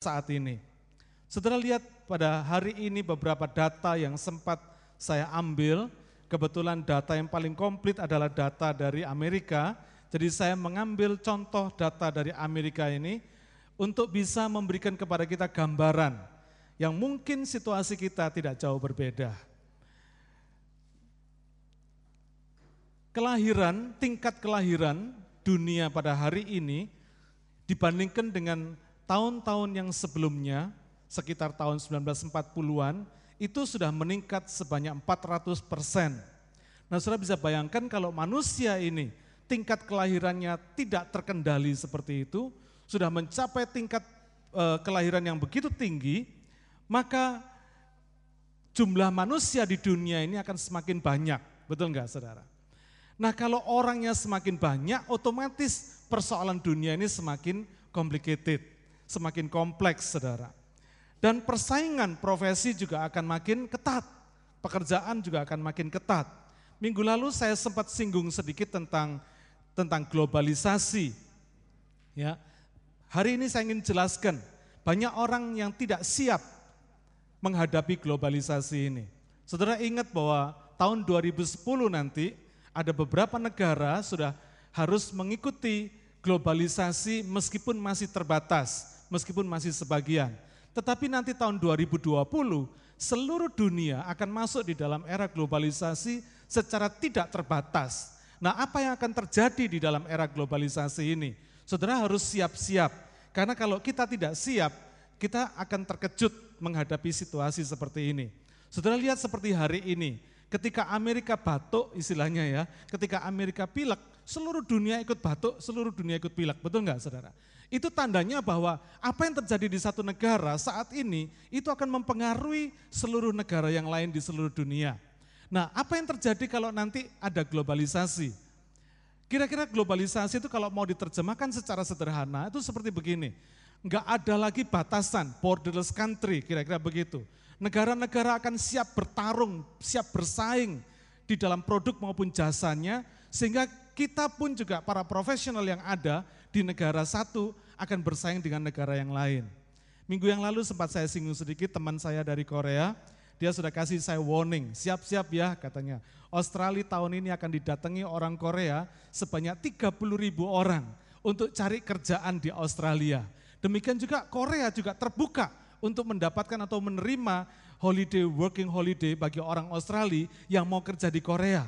saat ini. Saudara lihat pada hari ini beberapa data yang sempat saya ambil, kebetulan data yang paling komplit adalah data dari Amerika, jadi saya mengambil contoh data dari Amerika ini untuk bisa memberikan kepada kita gambaran yang mungkin situasi kita tidak jauh berbeda. Kelahiran, tingkat kelahiran dunia pada hari ini dibandingkan dengan tahun-tahun yang sebelumnya, sekitar tahun 1940-an, itu sudah meningkat sebanyak 400 persen. Nah saudara bisa bayangkan kalau manusia ini tingkat kelahirannya tidak terkendali seperti itu, sudah mencapai tingkat e, kelahiran yang begitu tinggi, maka jumlah manusia di dunia ini akan semakin banyak. Betul enggak saudara? Nah kalau orangnya semakin banyak, otomatis persoalan dunia ini semakin complicated semakin kompleks, saudara. Dan persaingan profesi juga akan makin ketat, pekerjaan juga akan makin ketat. Minggu lalu saya sempat singgung sedikit tentang tentang globalisasi. Ya, hari ini saya ingin jelaskan banyak orang yang tidak siap menghadapi globalisasi ini. Saudara ingat bahwa tahun 2010 nanti ada beberapa negara sudah harus mengikuti globalisasi meskipun masih terbatas meskipun masih sebagian. Tetapi nanti tahun 2020 seluruh dunia akan masuk di dalam era globalisasi secara tidak terbatas. Nah, apa yang akan terjadi di dalam era globalisasi ini? Saudara harus siap-siap. Karena kalau kita tidak siap, kita akan terkejut menghadapi situasi seperti ini. Saudara lihat seperti hari ini, ketika Amerika batuk istilahnya ya, ketika Amerika pilek, seluruh dunia ikut batuk, seluruh dunia ikut pilek, betul nggak saudara? Itu tandanya bahwa apa yang terjadi di satu negara saat ini itu akan mempengaruhi seluruh negara yang lain di seluruh dunia. Nah, apa yang terjadi kalau nanti ada globalisasi? Kira-kira globalisasi itu kalau mau diterjemahkan secara sederhana itu seperti begini. Enggak ada lagi batasan, borderless country, kira-kira begitu. Negara-negara akan siap bertarung, siap bersaing di dalam produk maupun jasanya, sehingga kita pun juga para profesional yang ada di negara satu akan bersaing dengan negara yang lain. Minggu yang lalu sempat saya singgung sedikit teman saya dari Korea, dia sudah kasih saya warning, siap-siap ya katanya. Australia tahun ini akan didatangi orang Korea sebanyak 30 ribu orang untuk cari kerjaan di Australia. Demikian juga Korea juga terbuka untuk mendapatkan atau menerima holiday, working holiday bagi orang Australia yang mau kerja di Korea.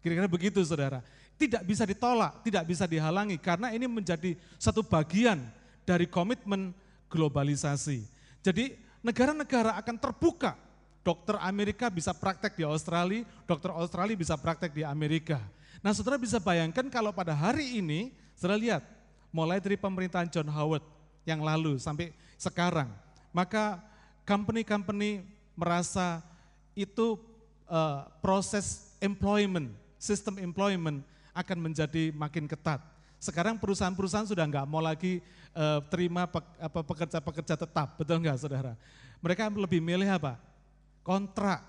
Kira-kira begitu saudara tidak bisa ditolak, tidak bisa dihalangi karena ini menjadi satu bagian dari komitmen globalisasi. Jadi negara-negara akan terbuka. Dokter Amerika bisa praktek di Australia, dokter Australia bisa praktek di Amerika. Nah saudara bisa bayangkan kalau pada hari ini, saudara lihat, mulai dari pemerintahan John Howard yang lalu sampai sekarang, maka company-company merasa itu uh, proses employment, sistem employment akan menjadi makin ketat. Sekarang perusahaan-perusahaan sudah nggak mau lagi uh, terima pekerja-pekerja tetap, betul nggak saudara? Mereka lebih milih apa? Kontrak.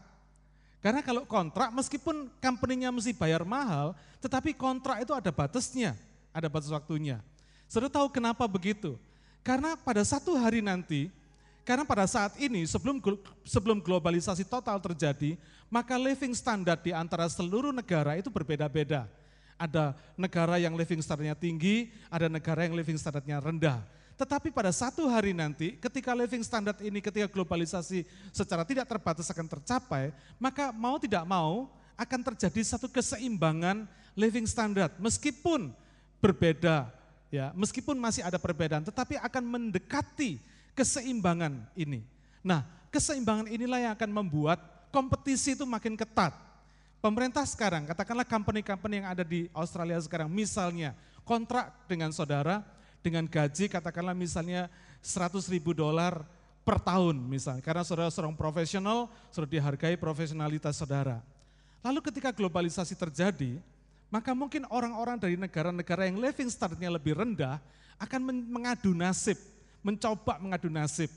Karena kalau kontrak meskipun company-nya mesti bayar mahal, tetapi kontrak itu ada batasnya, ada batas waktunya. Saudara tahu kenapa begitu? Karena pada satu hari nanti, karena pada saat ini sebelum sebelum globalisasi total terjadi, maka living standard di antara seluruh negara itu berbeda-beda. Ada negara yang living standardnya tinggi, ada negara yang living standardnya rendah. Tetapi pada satu hari nanti, ketika living standard ini, ketika globalisasi secara tidak terbatas akan tercapai, maka mau tidak mau akan terjadi satu keseimbangan living standard. Meskipun berbeda, ya, meskipun masih ada perbedaan, tetapi akan mendekati keseimbangan ini. Nah, keseimbangan inilah yang akan membuat kompetisi itu makin ketat Pemerintah sekarang, katakanlah company-company yang ada di Australia sekarang, misalnya kontrak dengan saudara dengan gaji katakanlah misalnya 100 ribu dolar per tahun misalnya, karena saudara seorang profesional, sudah dihargai profesionalitas saudara. Lalu ketika globalisasi terjadi, maka mungkin orang-orang dari negara-negara yang living standardnya lebih rendah akan mengadu nasib, mencoba mengadu nasib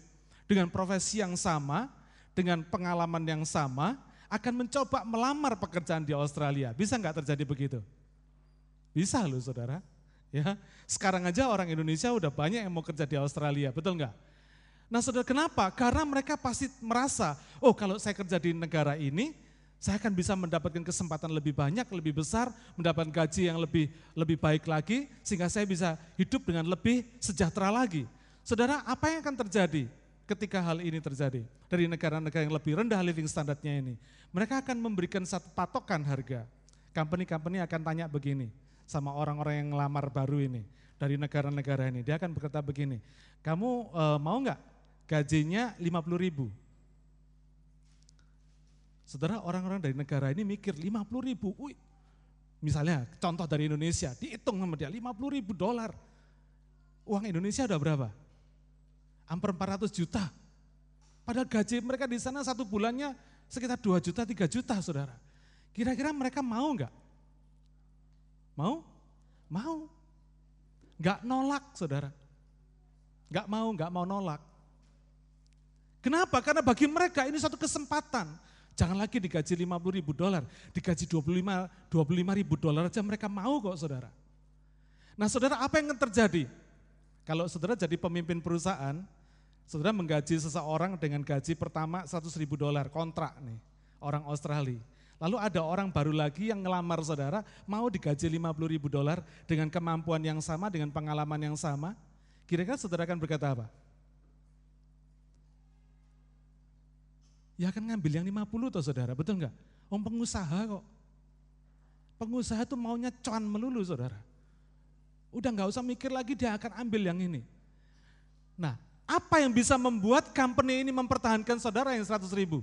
dengan profesi yang sama, dengan pengalaman yang sama, akan mencoba melamar pekerjaan di Australia. Bisa nggak terjadi begitu? Bisa loh saudara. Ya, sekarang aja orang Indonesia udah banyak yang mau kerja di Australia, betul nggak? Nah saudara kenapa? Karena mereka pasti merasa, oh kalau saya kerja di negara ini, saya akan bisa mendapatkan kesempatan lebih banyak, lebih besar, mendapatkan gaji yang lebih lebih baik lagi, sehingga saya bisa hidup dengan lebih sejahtera lagi. Saudara, apa yang akan terjadi ketika hal ini terjadi? Dari negara-negara yang lebih rendah living standarnya ini. Mereka akan memberikan satu patokan harga. Company-company akan tanya begini sama orang-orang yang ngelamar baru ini dari negara-negara ini. Dia akan berkata begini, kamu e, mau nggak gajinya 50 ribu. Saudara orang-orang dari negara ini mikir 50 ribu, Wih, misalnya contoh dari Indonesia, dihitung sama dia 50 ribu dolar. Uang Indonesia udah berapa? Hampir 400 juta. Padahal gaji mereka di sana satu bulannya sekitar 2 juta, 3 juta saudara. Kira-kira mereka mau enggak? Mau? Mau. Enggak nolak saudara. Enggak mau, enggak mau nolak. Kenapa? Karena bagi mereka ini satu kesempatan. Jangan lagi digaji 50 ribu dolar, digaji 25, 25 ribu dolar aja mereka mau kok saudara. Nah saudara apa yang terjadi? Kalau saudara jadi pemimpin perusahaan, saudara menggaji seseorang dengan gaji pertama 100 ribu dolar, kontrak nih, orang Australia. Lalu ada orang baru lagi yang ngelamar saudara, mau digaji 50 ribu dolar dengan kemampuan yang sama, dengan pengalaman yang sama. Kira-kira saudara akan berkata apa? Ya akan ngambil yang 50 toh saudara, betul enggak? Om pengusaha kok. Pengusaha itu maunya cuan melulu saudara. Udah nggak usah mikir lagi dia akan ambil yang ini. Nah, apa yang bisa membuat company ini mempertahankan saudara yang 100 ribu?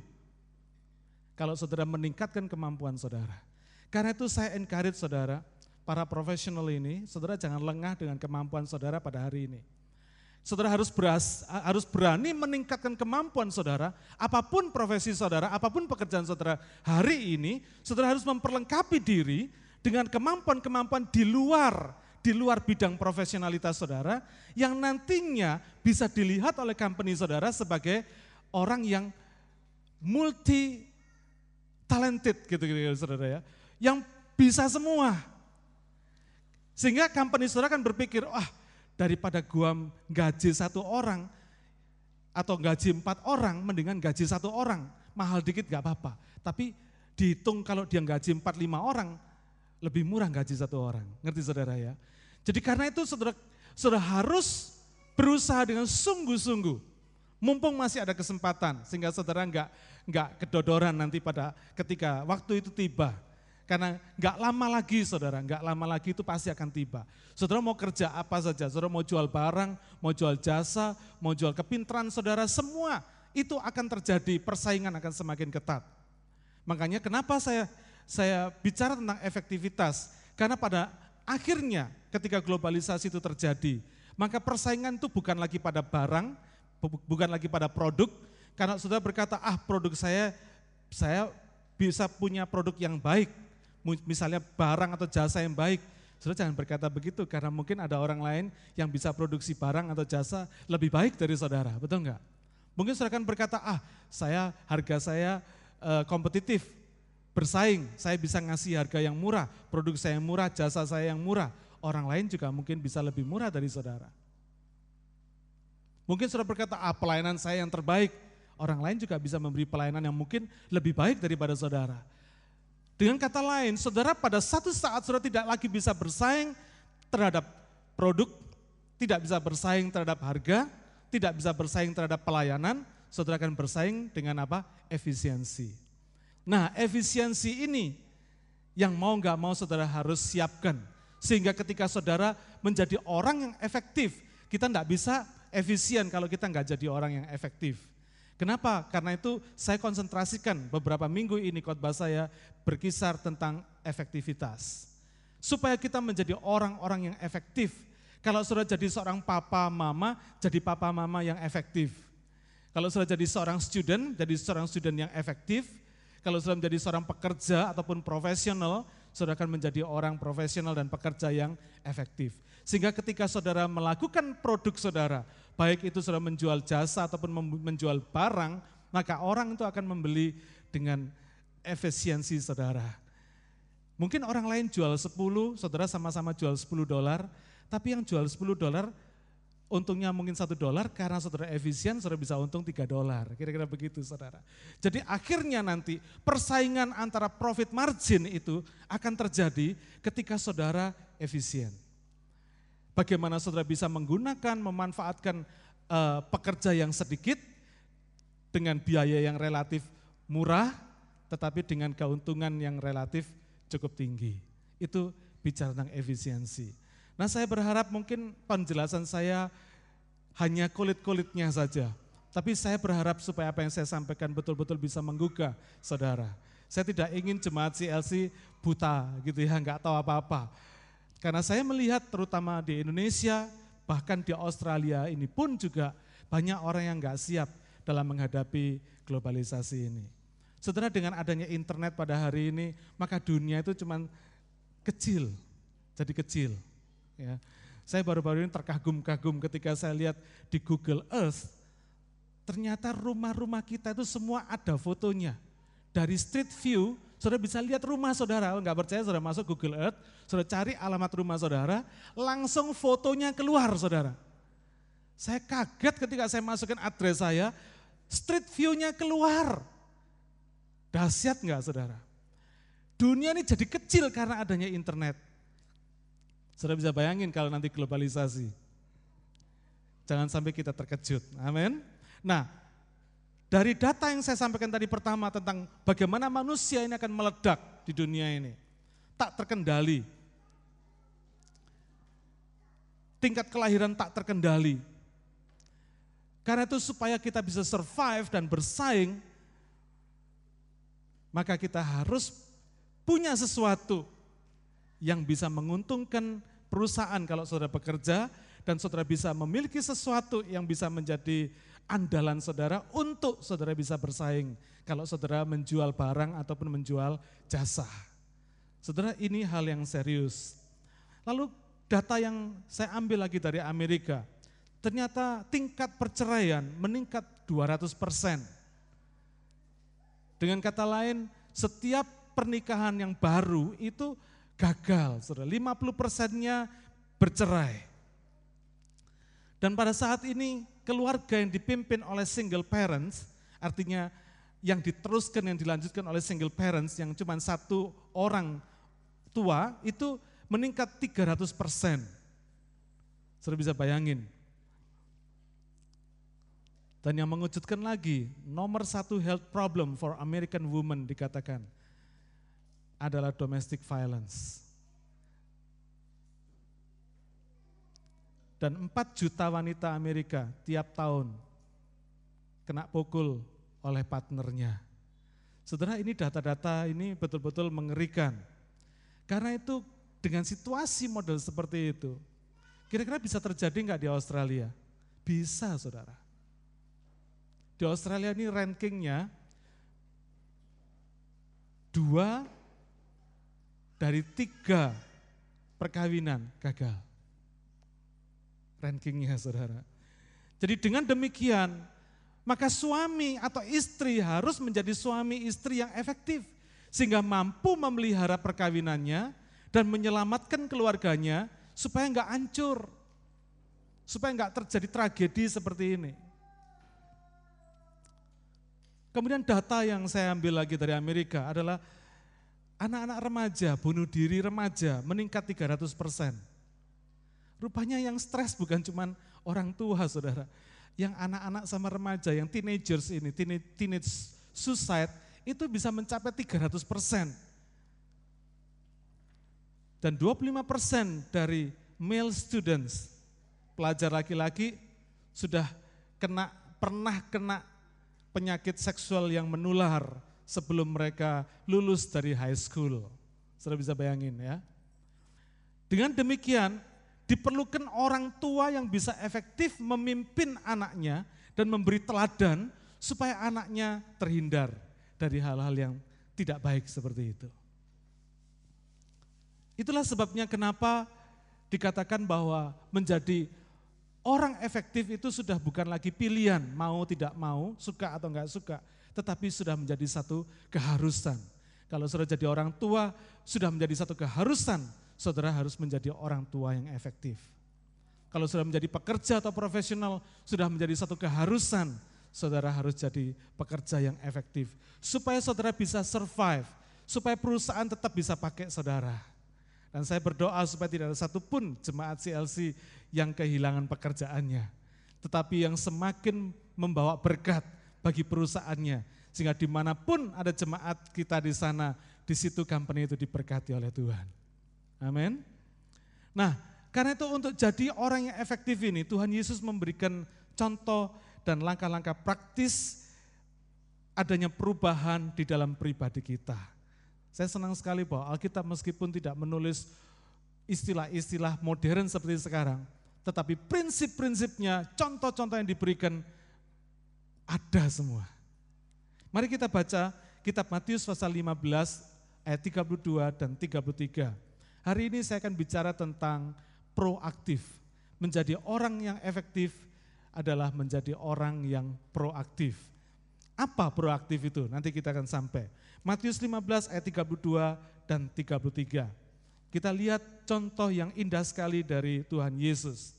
Kalau saudara meningkatkan kemampuan saudara. Karena itu saya encourage saudara, para profesional ini, saudara jangan lengah dengan kemampuan saudara pada hari ini. Saudara harus beras, harus berani meningkatkan kemampuan saudara, apa pun profesi saudara, apa pun pekerjaan saudara hari ini, saudara harus memperlengkapi diri dengan kemampuan-kemampuan di luar di luar bidang profesionalitas saudara yang nantinya bisa dilihat oleh company saudara sebagai orang yang multi talented gitu gitu saudara ya, yang bisa semua. Sehingga company saudara kan berpikir, wah daripada gua gaji satu orang atau gaji empat orang, mendingan gaji satu orang. Mahal dikit gak apa-apa. Tapi dihitung kalau dia gaji empat lima orang, lebih murah gaji satu orang. Ngerti saudara ya? Jadi karena itu saudara, saudara harus berusaha dengan sungguh-sungguh. Mumpung masih ada kesempatan, sehingga saudara nggak nggak kedodoran nanti pada ketika waktu itu tiba. Karena nggak lama lagi saudara, nggak lama lagi itu pasti akan tiba. Saudara mau kerja apa saja, saudara mau jual barang, mau jual jasa, mau jual kepintaran saudara, semua itu akan terjadi, persaingan akan semakin ketat. Makanya kenapa saya saya bicara tentang efektivitas, karena pada akhirnya ketika globalisasi itu terjadi, maka persaingan itu bukan lagi pada barang, bukan lagi pada produk, karena sudah berkata, ah produk saya, saya bisa punya produk yang baik, misalnya barang atau jasa yang baik, Saudara jangan berkata begitu karena mungkin ada orang lain yang bisa produksi barang atau jasa lebih baik dari saudara, betul enggak? Mungkin saudara akan berkata, ah saya harga saya uh, kompetitif, bersaing, saya bisa ngasih harga yang murah, produk saya yang murah, jasa saya yang murah. Orang lain juga mungkin bisa lebih murah dari saudara. Mungkin saudara berkata, ah pelayanan saya yang terbaik, orang lain juga bisa memberi pelayanan yang mungkin lebih baik daripada saudara. Dengan kata lain, saudara pada satu saat saudara tidak lagi bisa bersaing terhadap produk, tidak bisa bersaing terhadap harga, tidak bisa bersaing terhadap pelayanan, saudara akan bersaing dengan apa? Efisiensi. Nah efisiensi ini yang mau nggak mau saudara harus siapkan. Sehingga ketika saudara menjadi orang yang efektif, kita nggak bisa efisien kalau kita nggak jadi orang yang efektif. Kenapa? Karena itu saya konsentrasikan beberapa minggu ini khotbah saya berkisar tentang efektivitas. Supaya kita menjadi orang-orang yang efektif. Kalau sudah jadi seorang papa mama, jadi papa mama yang efektif. Kalau sudah jadi seorang student, jadi seorang student yang efektif. Kalau sudah menjadi seorang pekerja ataupun profesional, saudara akan menjadi orang profesional dan pekerja yang efektif. Sehingga ketika saudara melakukan produk saudara, baik itu sudah menjual jasa ataupun menjual barang, maka orang itu akan membeli dengan efisiensi saudara. Mungkin orang lain jual 10, saudara sama-sama jual 10 dolar, tapi yang jual 10 dolar untungnya mungkin satu dolar karena saudara efisien saudara bisa untung tiga dolar. Kira-kira begitu saudara. Jadi akhirnya nanti persaingan antara profit margin itu akan terjadi ketika saudara efisien. Bagaimana saudara bisa menggunakan memanfaatkan uh, pekerja yang sedikit dengan biaya yang relatif murah tetapi dengan keuntungan yang relatif cukup tinggi. Itu bicara tentang efisiensi Nah saya berharap mungkin penjelasan saya hanya kulit-kulitnya saja. Tapi saya berharap supaya apa yang saya sampaikan betul-betul bisa menggugah saudara. Saya tidak ingin jemaat CLC buta gitu ya, nggak tahu apa-apa. Karena saya melihat terutama di Indonesia, bahkan di Australia ini pun juga banyak orang yang nggak siap dalam menghadapi globalisasi ini. Saudara dengan adanya internet pada hari ini, maka dunia itu cuma kecil, jadi kecil. Ya. Saya baru-baru ini terkagum-kagum ketika saya lihat di Google Earth, ternyata rumah-rumah kita itu semua ada fotonya. Dari street view, saudara bisa lihat rumah saudara, enggak percaya saudara masuk Google Earth, saudara cari alamat rumah saudara, langsung fotonya keluar saudara. Saya kaget ketika saya masukkan address saya, street view-nya keluar. Dahsyat enggak saudara? Dunia ini jadi kecil karena adanya internet. Sudah bisa bayangin kalau nanti globalisasi. Jangan sampai kita terkejut. Amin. Nah, dari data yang saya sampaikan tadi pertama tentang bagaimana manusia ini akan meledak di dunia ini. Tak terkendali. Tingkat kelahiran tak terkendali. Karena itu supaya kita bisa survive dan bersaing, maka kita harus punya sesuatu yang bisa menguntungkan perusahaan kalau saudara bekerja dan saudara bisa memiliki sesuatu yang bisa menjadi andalan saudara untuk saudara bisa bersaing kalau saudara menjual barang ataupun menjual jasa. Saudara ini hal yang serius. Lalu data yang saya ambil lagi dari Amerika, ternyata tingkat perceraian meningkat 200 persen. Dengan kata lain, setiap pernikahan yang baru itu gagal. Saudara, 50 persennya bercerai. Dan pada saat ini keluarga yang dipimpin oleh single parents, artinya yang diteruskan, yang dilanjutkan oleh single parents yang cuma satu orang tua itu meningkat 300 persen. Sudah bisa bayangin. Dan yang mengejutkan lagi, nomor satu health problem for American women dikatakan adalah domestic violence. Dan 4 juta wanita Amerika tiap tahun kena pukul oleh partnernya. Saudara ini data-data ini betul-betul mengerikan. Karena itu dengan situasi model seperti itu, kira-kira bisa terjadi nggak di Australia? Bisa saudara. Di Australia ini rankingnya dua dari tiga perkawinan gagal. Rankingnya saudara. Jadi dengan demikian, maka suami atau istri harus menjadi suami istri yang efektif. Sehingga mampu memelihara perkawinannya dan menyelamatkan keluarganya supaya enggak hancur. Supaya enggak terjadi tragedi seperti ini. Kemudian data yang saya ambil lagi dari Amerika adalah Anak-anak remaja, bunuh diri remaja meningkat 300 persen. Rupanya yang stres bukan cuma orang tua saudara. Yang anak-anak sama remaja, yang teenagers ini, teenage, teenage suicide, itu bisa mencapai 300 persen. Dan 25 persen dari male students, pelajar laki-laki sudah kena pernah kena penyakit seksual yang menular sebelum mereka lulus dari high school. Sudah bisa bayangin ya. Dengan demikian, diperlukan orang tua yang bisa efektif memimpin anaknya dan memberi teladan supaya anaknya terhindar dari hal-hal yang tidak baik seperti itu. Itulah sebabnya kenapa dikatakan bahwa menjadi orang efektif itu sudah bukan lagi pilihan, mau tidak mau, suka atau enggak suka, tetapi sudah menjadi satu keharusan. Kalau sudah jadi orang tua, sudah menjadi satu keharusan, saudara harus menjadi orang tua yang efektif. Kalau sudah menjadi pekerja atau profesional, sudah menjadi satu keharusan, saudara harus jadi pekerja yang efektif. Supaya saudara bisa survive, supaya perusahaan tetap bisa pakai saudara. Dan saya berdoa supaya tidak ada satupun jemaat CLC yang kehilangan pekerjaannya. Tetapi yang semakin membawa berkat bagi perusahaannya. Sehingga di mana pun ada jemaat kita di sana, di situ company itu diberkati oleh Tuhan. Amin. Nah, karena itu untuk jadi orang yang efektif ini, Tuhan Yesus memberikan contoh dan langkah-langkah praktis adanya perubahan di dalam pribadi kita. Saya senang sekali bahwa Alkitab meskipun tidak menulis istilah-istilah modern seperti sekarang, tetapi prinsip-prinsipnya, contoh-contoh yang diberikan ada semua. Mari kita baca kitab Matius pasal 15 ayat 32 dan 33. Hari ini saya akan bicara tentang proaktif. Menjadi orang yang efektif adalah menjadi orang yang proaktif. Apa proaktif itu? Nanti kita akan sampai. Matius 15 ayat 32 dan 33. Kita lihat contoh yang indah sekali dari Tuhan Yesus.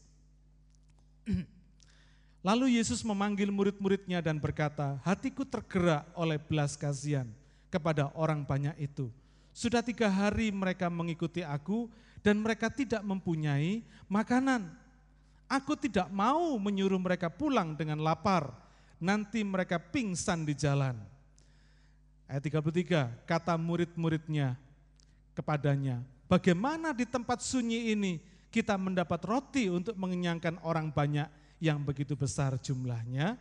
Lalu Yesus memanggil murid-muridnya dan berkata, hatiku tergerak oleh belas kasihan kepada orang banyak itu. Sudah tiga hari mereka mengikuti aku dan mereka tidak mempunyai makanan. Aku tidak mau menyuruh mereka pulang dengan lapar, nanti mereka pingsan di jalan. Ayat 33, kata murid-muridnya kepadanya, bagaimana di tempat sunyi ini kita mendapat roti untuk mengenyangkan orang banyak yang begitu besar jumlahnya?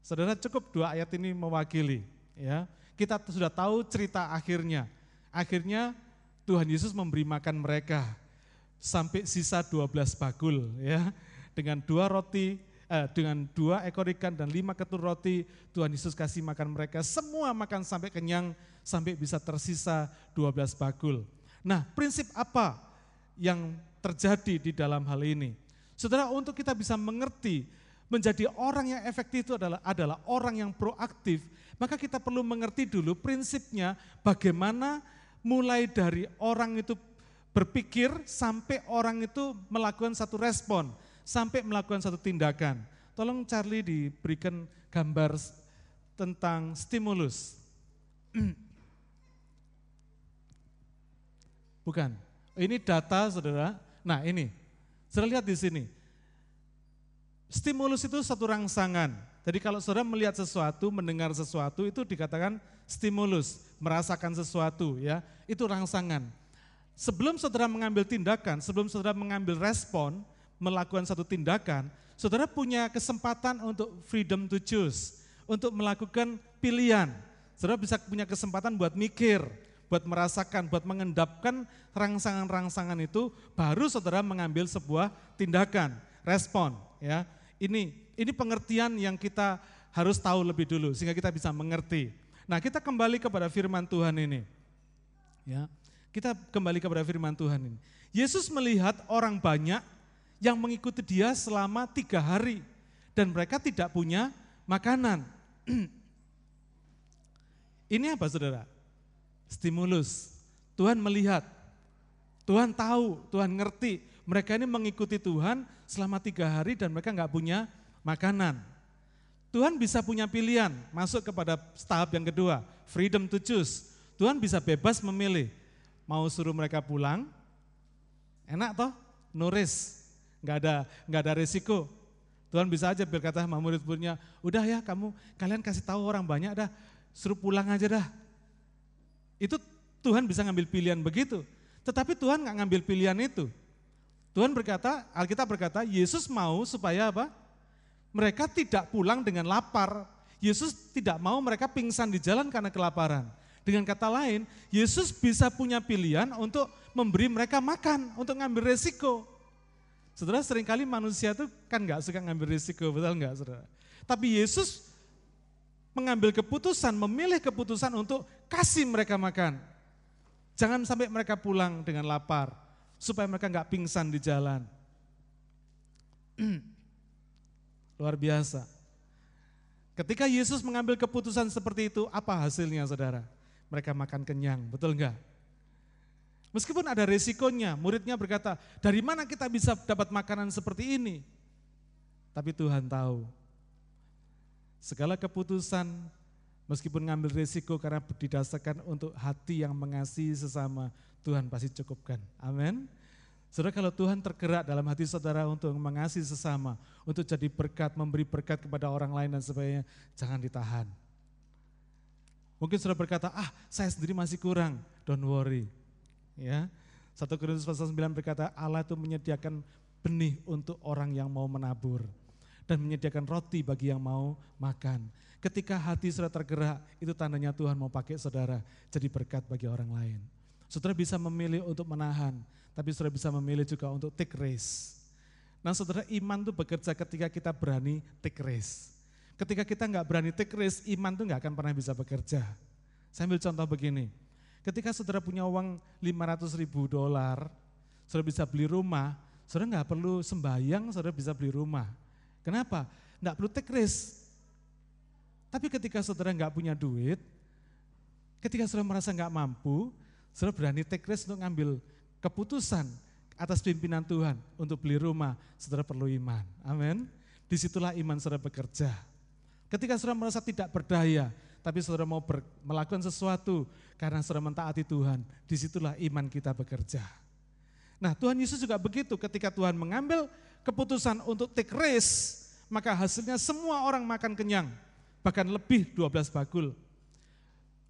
Saudara cukup dua ayat ini mewakili. ya Kita sudah tahu cerita akhirnya. Akhirnya Tuhan Yesus memberi makan mereka sampai sisa 12 bakul ya dengan dua roti eh, dengan dua ekor ikan dan lima ketur roti, Tuhan Yesus kasih makan mereka, semua makan sampai kenyang, sampai bisa tersisa 12 bakul. Nah prinsip apa yang terjadi di dalam hal ini? Saudara untuk kita bisa mengerti menjadi orang yang efektif itu adalah adalah orang yang proaktif, maka kita perlu mengerti dulu prinsipnya bagaimana mulai dari orang itu berpikir sampai orang itu melakukan satu respon sampai melakukan satu tindakan. Tolong Charlie diberikan gambar tentang stimulus. Bukan. Ini data saudara. Nah ini, saudara lihat di sini. Stimulus itu satu rangsangan. Jadi kalau saudara melihat sesuatu, mendengar sesuatu itu dikatakan stimulus, merasakan sesuatu ya, itu rangsangan. Sebelum saudara mengambil tindakan, sebelum saudara mengambil respon, melakukan satu tindakan, saudara punya kesempatan untuk freedom to choose, untuk melakukan pilihan. Saudara bisa punya kesempatan buat mikir, buat merasakan, buat mengendapkan rangsangan-rangsangan itu, baru saudara mengambil sebuah tindakan, respon. Ya, ini ini pengertian yang kita harus tahu lebih dulu sehingga kita bisa mengerti. Nah, kita kembali kepada firman Tuhan ini. Ya, kita kembali kepada firman Tuhan ini. Yesus melihat orang banyak yang mengikuti dia selama tiga hari dan mereka tidak punya makanan. Ini apa saudara? Stimulus. Tuhan melihat, Tuhan tahu, Tuhan ngerti. Mereka ini mengikuti Tuhan selama tiga hari dan mereka nggak punya makanan. Tuhan bisa punya pilihan, masuk kepada tahap yang kedua, freedom to choose. Tuhan bisa bebas memilih, mau suruh mereka pulang, enak toh, nuris, nggak ada nggak ada resiko. Tuhan bisa aja berkata sama murid-muridnya, udah ya kamu kalian kasih tahu orang banyak dah, suruh pulang aja dah. Itu Tuhan bisa ngambil pilihan begitu. Tetapi Tuhan nggak ngambil pilihan itu. Tuhan berkata, Alkitab berkata, Yesus mau supaya apa? Mereka tidak pulang dengan lapar. Yesus tidak mau mereka pingsan di jalan karena kelaparan. Dengan kata lain, Yesus bisa punya pilihan untuk memberi mereka makan, untuk ngambil resiko. Saudara sering kali manusia itu kan nggak suka ngambil risiko, betul nggak saudara? Tapi Yesus mengambil keputusan, memilih keputusan untuk kasih mereka makan. Jangan sampai mereka pulang dengan lapar, supaya mereka nggak pingsan di jalan. Luar biasa. Ketika Yesus mengambil keputusan seperti itu, apa hasilnya saudara? Mereka makan kenyang, betul enggak? Meskipun ada resikonya, muridnya berkata, dari mana kita bisa dapat makanan seperti ini? Tapi Tuhan tahu. Segala keputusan, meskipun ngambil resiko karena didasarkan untuk hati yang mengasihi sesama, Tuhan pasti cukupkan. Amin. Saudara kalau Tuhan tergerak dalam hati saudara untuk mengasihi sesama, untuk jadi berkat, memberi berkat kepada orang lain dan sebagainya, jangan ditahan. Mungkin saudara berkata, ah saya sendiri masih kurang, don't worry. Ya, 1 Korintus pasal 9 berkata Allah itu menyediakan benih untuk orang yang mau menabur dan menyediakan roti bagi yang mau makan. Ketika hati saudara tergerak, itu tandanya Tuhan mau pakai saudara jadi berkat bagi orang lain. Saudara bisa memilih untuk menahan, tapi saudara bisa memilih juga untuk take race. Nah saudara iman itu bekerja ketika kita berani take race. Ketika kita nggak berani take race, iman itu nggak akan pernah bisa bekerja. Saya ambil contoh begini, Ketika saudara punya uang 500 ribu dolar, saudara bisa beli rumah, saudara nggak perlu sembayang, saudara bisa beli rumah. Kenapa? Nggak perlu take risk. Tapi ketika saudara nggak punya duit, ketika saudara merasa nggak mampu, saudara berani take risk untuk ngambil keputusan atas pimpinan Tuhan untuk beli rumah, saudara perlu iman. Amin. Di situlah iman saudara bekerja. Ketika saudara merasa tidak berdaya, tapi saudara mau ber, melakukan sesuatu karena saudara mentaati Tuhan, di situlah iman kita bekerja. Nah Tuhan Yesus juga begitu ketika Tuhan mengambil keputusan untuk take race, maka hasilnya semua orang makan kenyang, bahkan lebih 12 bakul.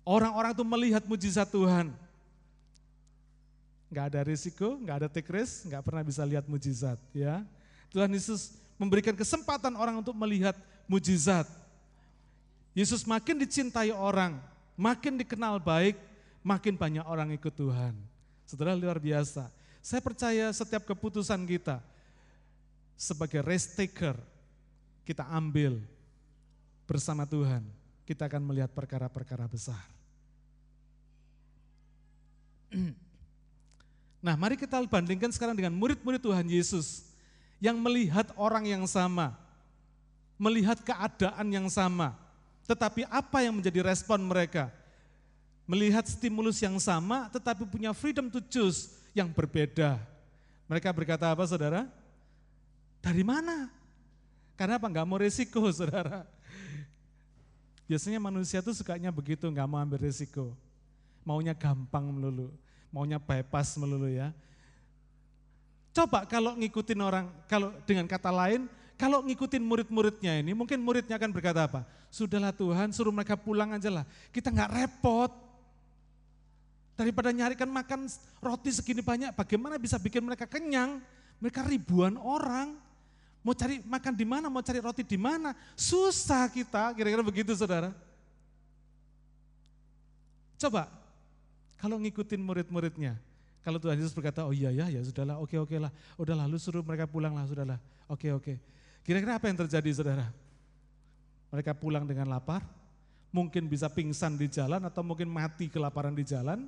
Orang-orang itu melihat mujizat Tuhan. Gak ada risiko, gak ada take race, gak pernah bisa lihat mujizat. ya. Tuhan Yesus memberikan kesempatan orang untuk melihat mujizat. Yesus makin dicintai orang, makin dikenal baik, makin banyak orang ikut Tuhan. Saudara luar biasa. Saya percaya setiap keputusan kita sebagai risk taker, kita ambil bersama Tuhan, kita akan melihat perkara-perkara besar. Nah mari kita bandingkan sekarang dengan murid-murid Tuhan Yesus yang melihat orang yang sama, melihat keadaan yang sama, tetapi apa yang menjadi respon mereka? Melihat stimulus yang sama tetapi punya freedom to choose yang berbeda. Mereka berkata apa saudara? Dari mana? Karena apa? Enggak mau resiko saudara. Biasanya manusia tuh sukanya begitu, enggak mau ambil resiko. Maunya gampang melulu, maunya bypass melulu ya. Coba kalau ngikutin orang, kalau dengan kata lain, kalau ngikutin murid-muridnya ini, mungkin muridnya akan berkata apa? Sudahlah Tuhan, suruh mereka pulang aja lah. Kita nggak repot. Daripada nyarikan makan roti segini banyak, bagaimana bisa bikin mereka kenyang? Mereka ribuan orang. Mau cari makan di mana, mau cari roti di mana? Susah kita, kira-kira begitu saudara. Coba, kalau ngikutin murid-muridnya, kalau Tuhan Yesus berkata, oh iya ya, ya sudahlah, oke oke lah, udah lalu suruh mereka pulang lah, sudahlah, oke oke. Kira-kira apa yang terjadi saudara? Mereka pulang dengan lapar, mungkin bisa pingsan di jalan atau mungkin mati kelaparan di jalan.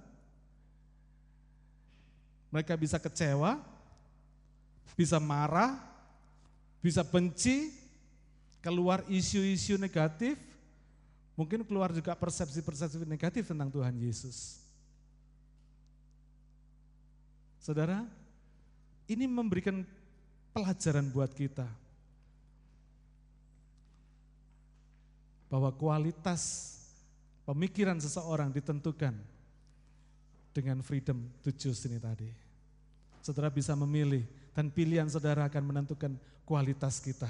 Mereka bisa kecewa, bisa marah, bisa benci, keluar isu-isu negatif, mungkin keluar juga persepsi-persepsi negatif tentang Tuhan Yesus. Saudara, ini memberikan pelajaran buat kita bahwa kualitas pemikiran seseorang ditentukan dengan freedom to choose ini tadi. Saudara bisa memilih dan pilihan saudara akan menentukan kualitas kita.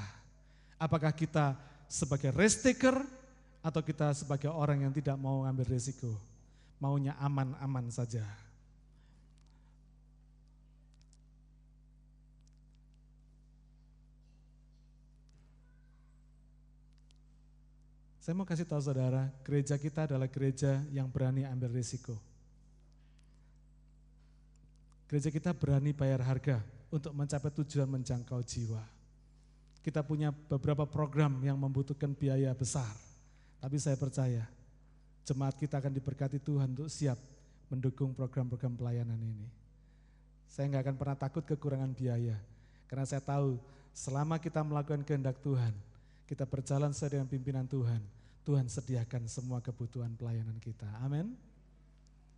Apakah kita sebagai risk taker atau kita sebagai orang yang tidak mau ambil risiko, maunya aman-aman saja. Saya mau kasih tahu saudara, gereja kita adalah gereja yang berani ambil risiko. Gereja kita berani bayar harga untuk mencapai tujuan menjangkau jiwa. Kita punya beberapa program yang membutuhkan biaya besar. Tapi saya percaya jemaat kita akan diberkati Tuhan untuk siap mendukung program-program pelayanan ini. Saya nggak akan pernah takut kekurangan biaya. Karena saya tahu selama kita melakukan kehendak Tuhan, kita berjalan sesuai dengan pimpinan Tuhan, Tuhan sediakan semua kebutuhan pelayanan kita. Amin.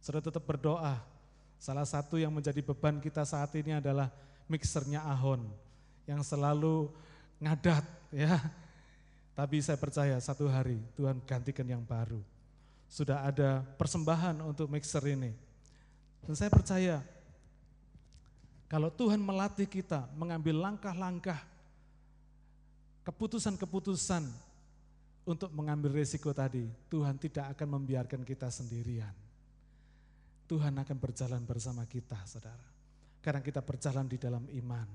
Saudara tetap berdoa Salah satu yang menjadi beban kita saat ini adalah mixernya Ahon yang selalu ngadat ya. Tapi saya percaya satu hari Tuhan gantikan yang baru. Sudah ada persembahan untuk mixer ini. Dan saya percaya kalau Tuhan melatih kita mengambil langkah-langkah keputusan-keputusan untuk mengambil resiko tadi, Tuhan tidak akan membiarkan kita sendirian. Tuhan akan berjalan bersama kita, saudara. Karena kita berjalan di dalam iman.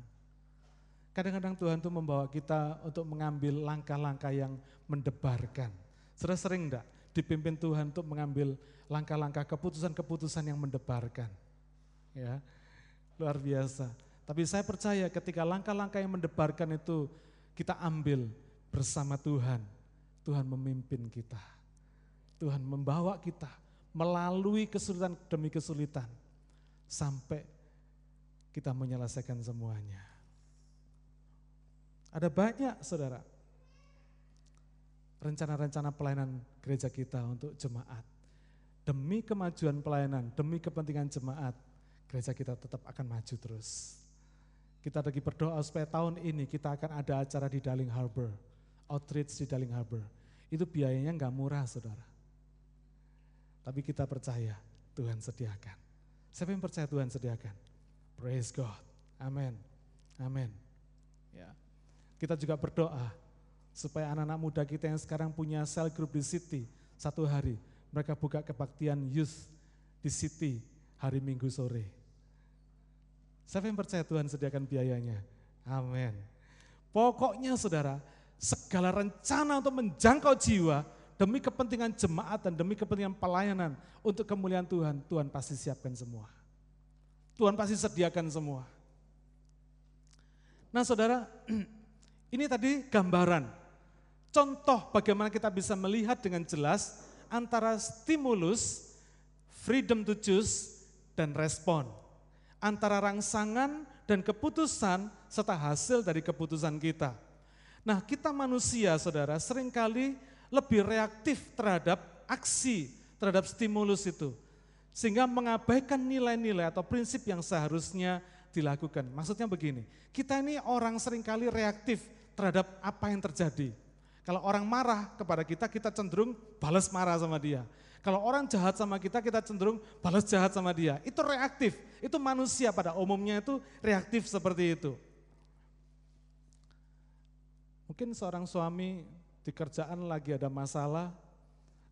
Kadang-kadang Tuhan itu membawa kita untuk mengambil langkah-langkah yang mendebarkan. Sudah sering enggak dipimpin Tuhan untuk mengambil langkah-langkah keputusan-keputusan yang mendebarkan. Ya, luar biasa. Tapi saya percaya ketika langkah-langkah yang mendebarkan itu kita ambil bersama Tuhan, Tuhan memimpin kita. Tuhan membawa kita melalui kesulitan demi kesulitan sampai kita menyelesaikan semuanya. Ada banyak saudara rencana-rencana pelayanan gereja kita untuk jemaat. Demi kemajuan pelayanan, demi kepentingan jemaat, gereja kita tetap akan maju terus. Kita lagi berdoa supaya tahun ini kita akan ada acara di Darling Harbor, outreach di Darling Harbor. Itu biayanya nggak murah saudara. Tapi kita percaya Tuhan sediakan. Siapa yang percaya Tuhan sediakan? Praise God. Amin. Amin. Ya. Kita juga berdoa supaya anak-anak muda kita yang sekarang punya cell group di city, satu hari mereka buka kebaktian youth di city hari Minggu sore. Siapa yang percaya Tuhan sediakan biayanya? Amin. Pokoknya saudara, segala rencana untuk menjangkau jiwa demi kepentingan jemaat dan demi kepentingan pelayanan untuk kemuliaan Tuhan, Tuhan pasti siapkan semua. Tuhan pasti sediakan semua. Nah saudara, ini tadi gambaran, contoh bagaimana kita bisa melihat dengan jelas antara stimulus, freedom to choose, dan respon. Antara rangsangan dan keputusan serta hasil dari keputusan kita. Nah kita manusia saudara sering kali lebih reaktif terhadap aksi, terhadap stimulus itu. Sehingga mengabaikan nilai-nilai atau prinsip yang seharusnya dilakukan. Maksudnya begini, kita ini orang sering kali reaktif terhadap apa yang terjadi. Kalau orang marah kepada kita, kita cenderung balas marah sama dia. Kalau orang jahat sama kita, kita cenderung balas jahat sama dia. Itu reaktif, itu manusia pada umumnya itu reaktif seperti itu. Mungkin seorang suami di kerjaan lagi ada masalah,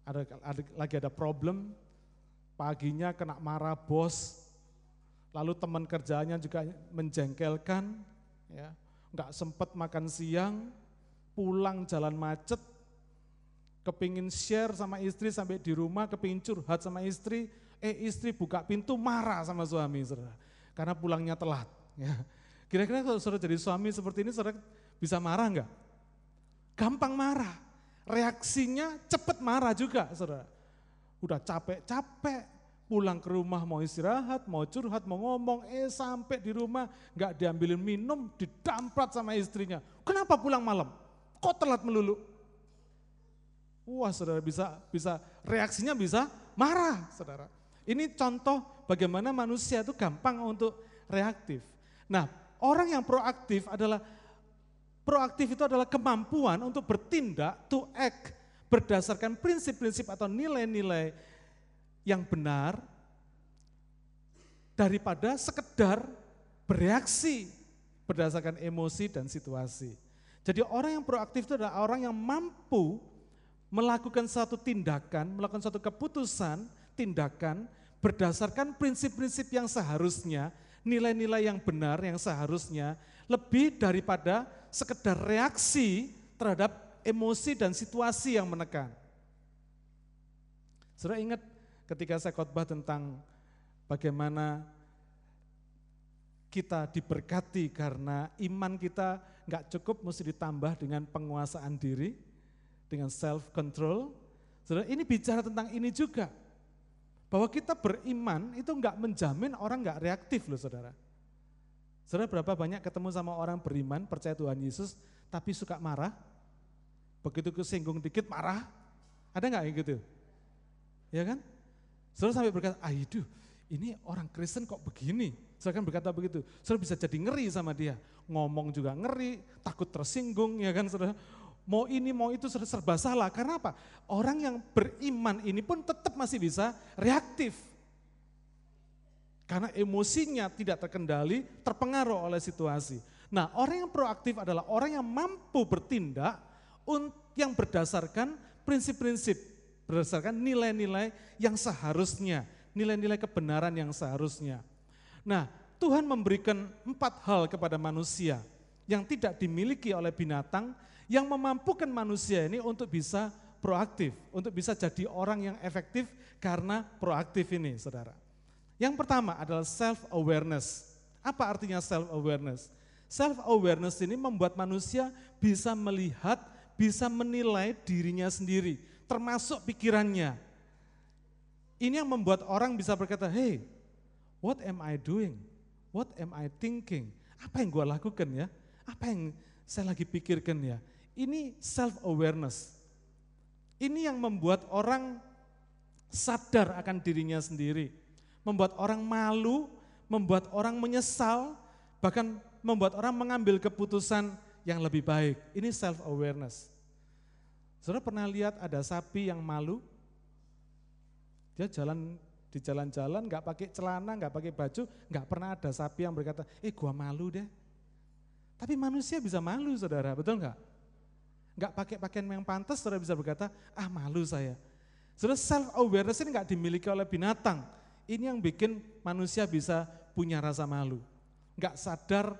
ada, ada lagi ada problem, paginya kena marah bos, lalu teman kerjanya juga menjengkelkan, ya, nggak sempat makan siang, pulang jalan macet, kepingin share sama istri sampai di rumah, kepingin curhat sama istri, eh istri buka pintu marah sama suami, saudara, karena pulangnya telat. Ya. Kira-kira kalau saudara jadi suami seperti ini, saudara bisa marah enggak? gampang marah. Reaksinya cepat marah juga, saudara. Udah capek-capek, pulang ke rumah mau istirahat, mau curhat, mau ngomong, eh sampai di rumah nggak diambilin minum, didamprat sama istrinya. Kenapa pulang malam? Kok telat melulu? Wah saudara bisa bisa reaksinya bisa marah saudara. Ini contoh bagaimana manusia itu gampang untuk reaktif. Nah orang yang proaktif adalah Proaktif itu adalah kemampuan untuk bertindak, to act, berdasarkan prinsip-prinsip atau nilai-nilai yang benar daripada sekedar bereaksi berdasarkan emosi dan situasi. Jadi orang yang proaktif itu adalah orang yang mampu melakukan satu tindakan, melakukan satu keputusan, tindakan berdasarkan prinsip-prinsip yang seharusnya, nilai-nilai yang benar yang seharusnya lebih daripada sekedar reaksi terhadap emosi dan situasi yang menekan. Sudah ingat ketika saya khotbah tentang bagaimana kita diberkati karena iman kita nggak cukup mesti ditambah dengan penguasaan diri, dengan self control. Saudara, ini bicara tentang ini juga. Bahwa kita beriman itu nggak menjamin orang nggak reaktif loh saudara. Saudara berapa banyak ketemu sama orang beriman, percaya Tuhan Yesus, tapi suka marah? Begitu kesinggung dikit marah? Ada nggak yang gitu? Ya kan? Saudara sampai berkata, ah itu, ini orang Kristen kok begini? Saya kan berkata begitu, saudara bisa jadi ngeri sama dia. Ngomong juga ngeri, takut tersinggung ya kan saudara. Mau ini mau itu serba salah, karena apa? Orang yang beriman ini pun tetap masih bisa reaktif. Karena emosinya tidak terkendali, terpengaruh oleh situasi. Nah orang yang proaktif adalah orang yang mampu bertindak yang berdasarkan prinsip-prinsip, berdasarkan nilai-nilai yang seharusnya, nilai-nilai kebenaran yang seharusnya. Nah, Tuhan memberikan empat hal kepada manusia yang tidak dimiliki oleh binatang, yang memampukan manusia ini untuk bisa proaktif, untuk bisa jadi orang yang efektif karena proaktif ini, saudara. Yang pertama adalah self-awareness. Apa artinya self-awareness? Self-awareness ini membuat manusia bisa melihat, bisa menilai dirinya sendiri, termasuk pikirannya. Ini yang membuat orang bisa berkata, hey, What am I doing? What am I thinking? Apa yang gue lakukan ya? Apa yang saya lagi pikirkan ya? Ini self-awareness. Ini yang membuat orang sadar akan dirinya sendiri. Membuat orang malu, membuat orang menyesal, bahkan membuat orang mengambil keputusan yang lebih baik. Ini self-awareness. Saudara pernah lihat ada sapi yang malu? Dia jalan di jalan-jalan nggak pakai celana, nggak pakai baju, nggak pernah ada sapi yang berkata, eh gua malu deh. Tapi manusia bisa malu saudara, betul nggak? Nggak pakai pakaian yang pantas, saudara bisa berkata, ah malu saya. Saudara self awareness ini nggak dimiliki oleh binatang. Ini yang bikin manusia bisa punya rasa malu. Nggak sadar,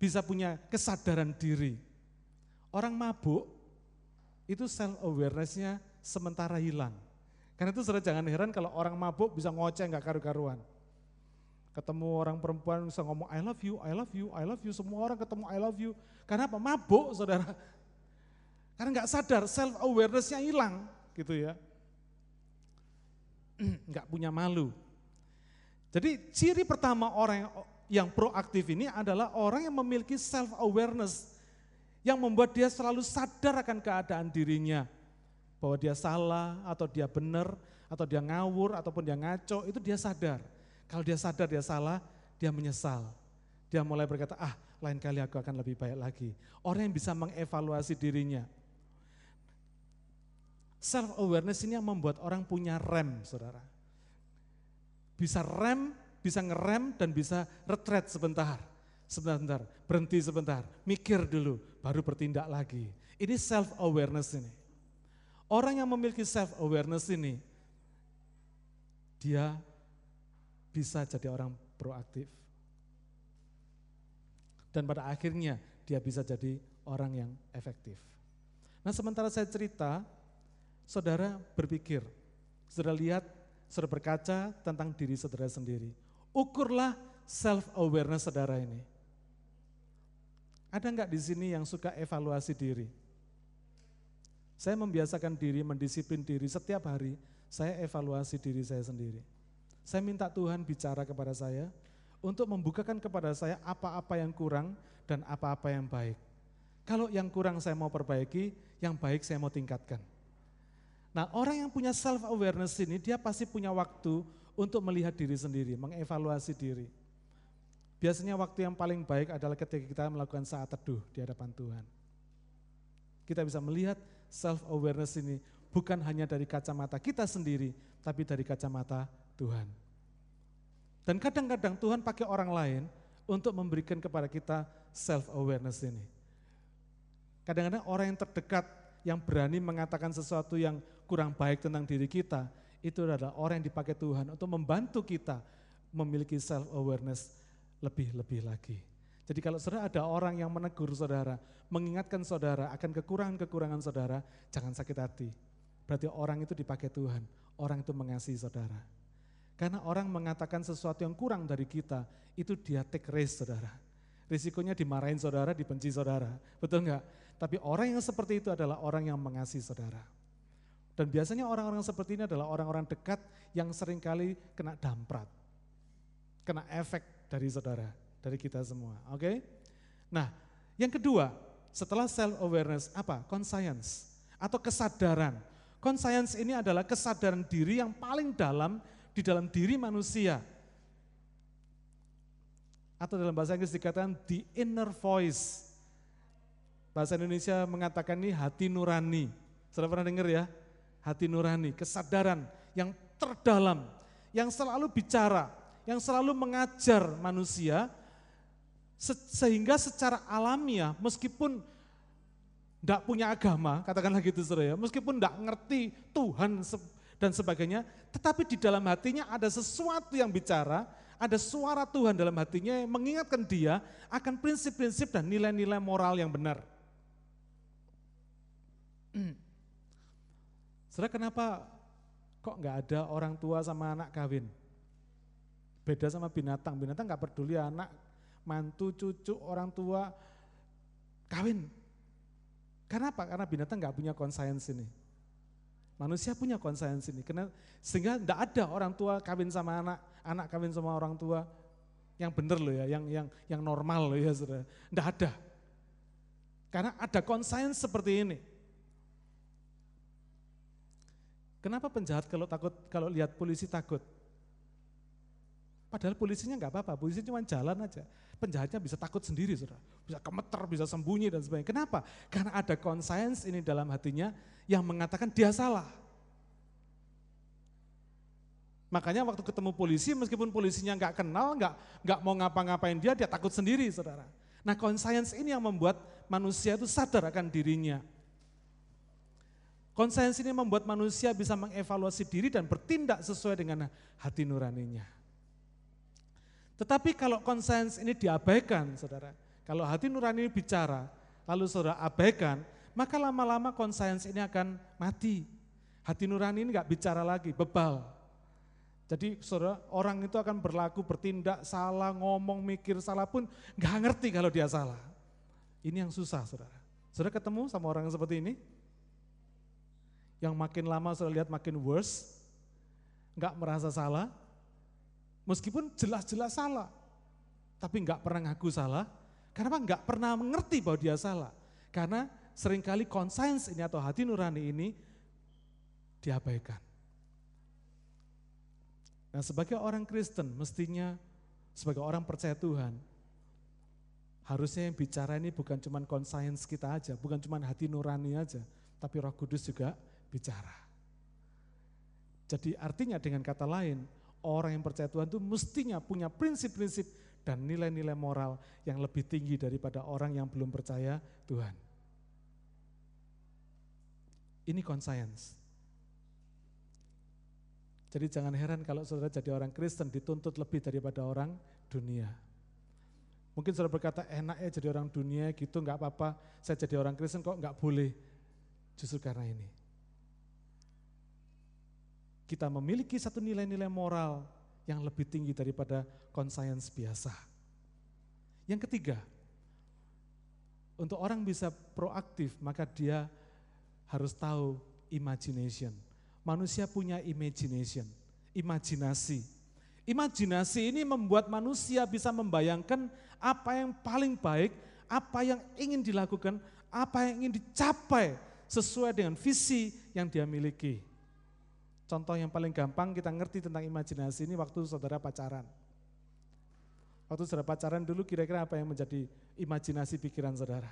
bisa punya kesadaran diri. Orang mabuk, itu self awarenessnya sementara hilang. Karena itu saudara jangan heran kalau orang mabuk bisa ngoceh nggak karu-karuan. Ketemu orang perempuan bisa ngomong I love you, I love you, I love you. Semua orang ketemu I love you. Karena apa? Mabuk saudara. Karena nggak sadar, self awarenessnya hilang gitu ya. Nggak punya malu. Jadi ciri pertama orang yang, yang proaktif ini adalah orang yang memiliki self awareness yang membuat dia selalu sadar akan keadaan dirinya bahwa dia salah atau dia benar atau dia ngawur ataupun dia ngaco itu dia sadar. Kalau dia sadar dia salah, dia menyesal. Dia mulai berkata, ah lain kali aku akan lebih baik lagi. Orang yang bisa mengevaluasi dirinya. Self awareness ini yang membuat orang punya rem, saudara. Bisa rem, bisa ngerem dan bisa retreat sebentar. Sebentar, berhenti sebentar, mikir dulu, baru bertindak lagi. Ini self awareness ini. Orang yang memiliki self awareness ini, dia bisa jadi orang proaktif. Dan pada akhirnya dia bisa jadi orang yang efektif. Nah sementara saya cerita, saudara berpikir, saudara lihat, saudara berkaca tentang diri saudara sendiri. Ukurlah self awareness saudara ini. Ada enggak di sini yang suka evaluasi diri? Saya membiasakan diri, mendisiplin diri setiap hari, saya evaluasi diri saya sendiri. Saya minta Tuhan bicara kepada saya untuk membukakan kepada saya apa-apa yang kurang dan apa-apa yang baik. Kalau yang kurang saya mau perbaiki, yang baik saya mau tingkatkan. Nah orang yang punya self awareness ini dia pasti punya waktu untuk melihat diri sendiri, mengevaluasi diri. Biasanya waktu yang paling baik adalah ketika kita melakukan saat teduh di hadapan Tuhan. Kita bisa melihat self awareness ini bukan hanya dari kacamata kita sendiri, tapi dari kacamata Tuhan. Dan kadang-kadang Tuhan pakai orang lain untuk memberikan kepada kita self awareness ini. Kadang-kadang orang yang terdekat yang berani mengatakan sesuatu yang kurang baik tentang diri kita, itu adalah orang yang dipakai Tuhan untuk membantu kita memiliki self awareness lebih-lebih lagi. Jadi kalau saudara ada orang yang menegur saudara, mengingatkan saudara akan kekurangan-kekurangan saudara, jangan sakit hati. Berarti orang itu dipakai Tuhan, orang itu mengasihi saudara. Karena orang mengatakan sesuatu yang kurang dari kita, itu dia take risk saudara. Risikonya dimarahin saudara, dibenci saudara. Betul enggak? Tapi orang yang seperti itu adalah orang yang mengasihi saudara. Dan biasanya orang-orang seperti ini adalah orang-orang dekat yang sering kali kena damprat. Kena efek dari saudara dari kita semua. Oke? Okay? Nah, yang kedua, setelah self awareness apa? Conscience atau kesadaran. Conscience ini adalah kesadaran diri yang paling dalam di dalam diri manusia. Atau dalam bahasa Inggris dikatakan the inner voice. Bahasa Indonesia mengatakan ini hati nurani. Sudah pernah dengar ya? Hati nurani, kesadaran yang terdalam, yang selalu bicara, yang selalu mengajar manusia, sehingga secara alamiah meskipun tidak punya agama, katakanlah gitu saudara ya, meskipun tidak ngerti Tuhan dan sebagainya, tetapi di dalam hatinya ada sesuatu yang bicara, ada suara Tuhan dalam hatinya yang mengingatkan dia akan prinsip-prinsip dan nilai-nilai moral yang benar. Saudara kenapa kok nggak ada orang tua sama anak kawin? Beda sama binatang, binatang nggak peduli anak, mantu, cucu, orang tua kawin. Kenapa? Karena binatang nggak punya conscience ini. Manusia punya conscience ini. Karena, sehingga tidak ada orang tua kawin sama anak, anak kawin sama orang tua yang benar loh ya, yang yang yang normal loh ya saudara. Tidak ada. Karena ada conscience seperti ini. Kenapa penjahat kalau takut kalau lihat polisi takut? Padahal polisinya nggak apa-apa, polisi cuma jalan aja. Penjahatnya bisa takut sendiri, saudara. Bisa kemeter, bisa sembunyi dan sebagainya. Kenapa? Karena ada conscience ini dalam hatinya yang mengatakan dia salah. Makanya waktu ketemu polisi, meskipun polisinya nggak kenal, nggak nggak mau ngapa-ngapain dia, dia takut sendiri, saudara. Nah, conscience ini yang membuat manusia itu sadar akan dirinya. Conscience ini membuat manusia bisa mengevaluasi diri dan bertindak sesuai dengan hati nuraninya. Tetapi kalau conscience ini diabaikan, saudara, kalau hati nurani ini bicara, lalu saudara abaikan, maka lama-lama conscience ini akan mati. Hati nurani ini nggak bicara lagi, bebal. Jadi saudara, orang itu akan berlaku, bertindak salah, ngomong, mikir salah pun nggak ngerti kalau dia salah. Ini yang susah saudara. Saudara ketemu sama orang seperti ini? yang makin lama saya lihat makin worse, nggak merasa salah, meskipun jelas-jelas salah, tapi nggak pernah ngaku salah, karena nggak pernah mengerti bahwa dia salah, karena sering kali conscience ini atau hati nurani ini diabaikan. Nah sebagai orang Kristen mestinya sebagai orang percaya Tuhan, harusnya yang bicara ini bukan cuma conscience kita aja, bukan cuma hati nurani aja, tapi roh kudus juga bicara. Jadi artinya dengan kata lain, orang yang percaya Tuhan itu mestinya punya prinsip-prinsip dan nilai-nilai moral yang lebih tinggi daripada orang yang belum percaya Tuhan. Ini conscience. Jadi jangan heran kalau saudara jadi orang Kristen dituntut lebih daripada orang dunia. Mungkin saudara berkata enak ya jadi orang dunia gitu nggak apa-apa, saya jadi orang Kristen kok nggak boleh. Justru karena ini kita memiliki satu nilai-nilai moral yang lebih tinggi daripada conscience biasa. Yang ketiga, untuk orang bisa proaktif maka dia harus tahu imagination. Manusia punya imagination, imajinasi. Imajinasi ini membuat manusia bisa membayangkan apa yang paling baik, apa yang ingin dilakukan, apa yang ingin dicapai sesuai dengan visi yang dia miliki. Contoh yang paling gampang kita ngerti tentang imajinasi ini waktu saudara pacaran. Waktu saudara pacaran dulu kira-kira apa yang menjadi imajinasi pikiran saudara?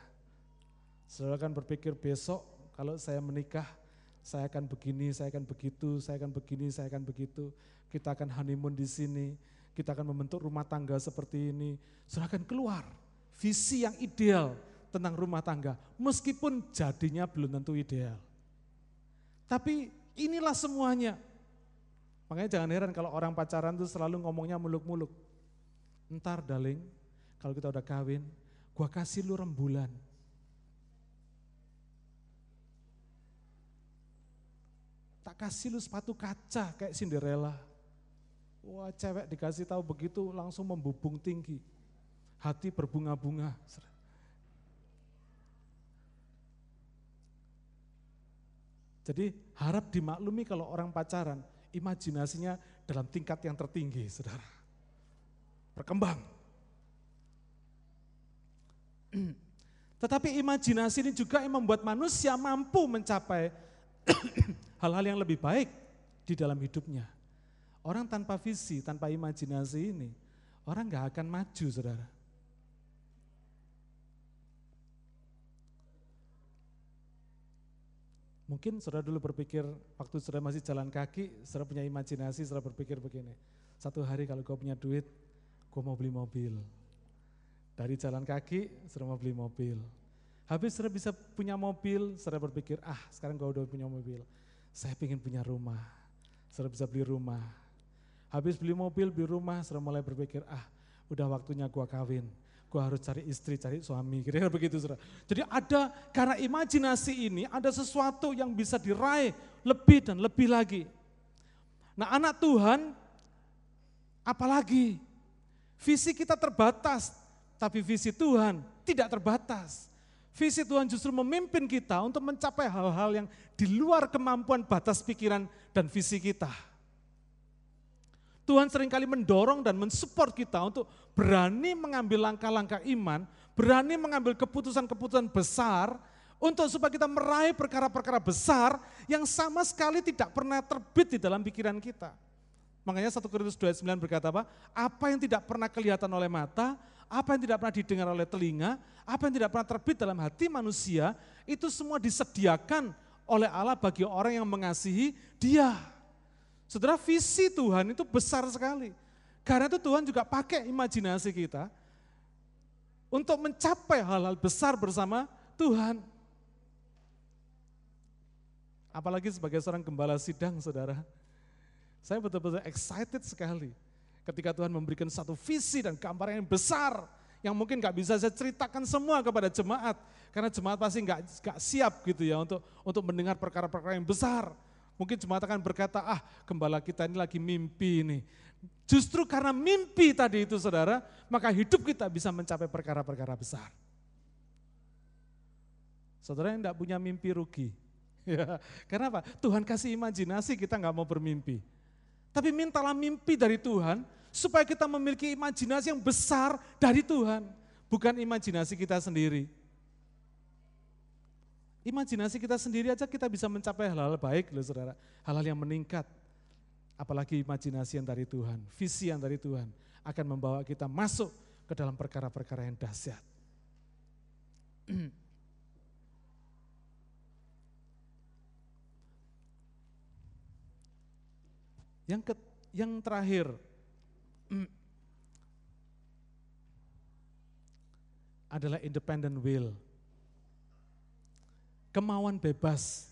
Saudara kan berpikir besok kalau saya menikah, saya akan begini, saya akan begitu, saya akan begini, saya akan begitu. Kita akan honeymoon di sini, kita akan membentuk rumah tangga seperti ini. Saudara akan keluar visi yang ideal tentang rumah tangga, meskipun jadinya belum tentu ideal. Tapi Inilah semuanya. Makanya jangan heran kalau orang pacaran tuh selalu ngomongnya muluk-muluk. Ntar darling, kalau kita udah kawin, gua kasih lu rembulan. Tak kasih lu sepatu kaca kayak Cinderella. Wah cewek dikasih tahu begitu langsung membubung tinggi. Hati berbunga-bunga. Jadi harap dimaklumi kalau orang pacaran, imajinasinya dalam tingkat yang tertinggi, saudara. Berkembang. Tetapi imajinasi ini juga yang membuat manusia mampu mencapai hal-hal yang lebih baik di dalam hidupnya. Orang tanpa visi, tanpa imajinasi ini, orang nggak akan maju, saudara. Mungkin saudara dulu berpikir waktu saudara masih jalan kaki, saudara punya imajinasi, saudara berpikir begini, satu hari kalau kau punya duit, gue mau beli mobil. Dari jalan kaki, saudara mau beli mobil. Habis saudara bisa punya mobil, saudara berpikir, ah sekarang kau udah punya mobil, saya ingin punya rumah. Saudara bisa beli rumah. Habis beli mobil, beli rumah, saudara mulai berpikir, ah udah waktunya gua kawin gue harus cari istri, cari suami, kira-kira begitu saudara. Jadi ada, karena imajinasi ini ada sesuatu yang bisa diraih lebih dan lebih lagi. Nah anak Tuhan, apalagi visi kita terbatas, tapi visi Tuhan tidak terbatas. Visi Tuhan justru memimpin kita untuk mencapai hal-hal yang di luar kemampuan batas pikiran dan visi kita. Tuhan sering kali mendorong dan mensupport kita untuk berani mengambil langkah-langkah iman, berani mengambil keputusan-keputusan besar, untuk supaya kita meraih perkara-perkara besar yang sama sekali tidak pernah terbit di dalam pikiran kita. Makanya 1 Korintus 29 berkata apa? Apa yang tidak pernah kelihatan oleh mata, apa yang tidak pernah didengar oleh telinga, apa yang tidak pernah terbit dalam hati manusia, itu semua disediakan oleh Allah bagi orang yang mengasihi dia. Saudara, visi Tuhan itu besar sekali. Karena itu Tuhan juga pakai imajinasi kita untuk mencapai hal-hal besar bersama Tuhan. Apalagi sebagai seorang gembala sidang, saudara. Saya betul-betul excited sekali ketika Tuhan memberikan satu visi dan gambaran yang besar yang mungkin gak bisa saya ceritakan semua kepada jemaat karena jemaat pasti gak siap gitu ya untuk untuk mendengar perkara-perkara yang besar. Mungkin jemaat akan berkata, ah gembala kita ini lagi mimpi ini. Justru karena mimpi tadi itu saudara, maka hidup kita bisa mencapai perkara-perkara besar. Saudara yang tidak punya mimpi rugi. Ya, karena apa? Tuhan kasih imajinasi kita nggak mau bermimpi. Tapi mintalah mimpi dari Tuhan supaya kita memiliki imajinasi yang besar dari Tuhan. Bukan imajinasi kita sendiri. Imajinasi kita sendiri aja kita bisa mencapai hal-hal baik loh saudara. Hal-hal yang meningkat. Apalagi imajinasi yang dari Tuhan, visi yang dari Tuhan akan membawa kita masuk ke dalam perkara-perkara yang dahsyat. yang ke, yang terakhir adalah independent will kemauan bebas.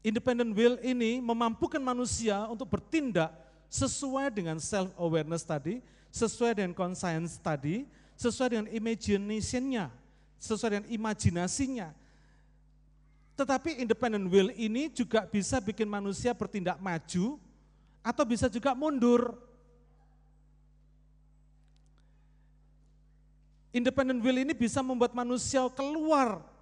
Independent will ini memampukan manusia untuk bertindak sesuai dengan self-awareness tadi, sesuai dengan conscience tadi, sesuai dengan imagination-nya, sesuai dengan imajinasinya. Tetapi independent will ini juga bisa bikin manusia bertindak maju atau bisa juga mundur. Independent will ini bisa membuat manusia keluar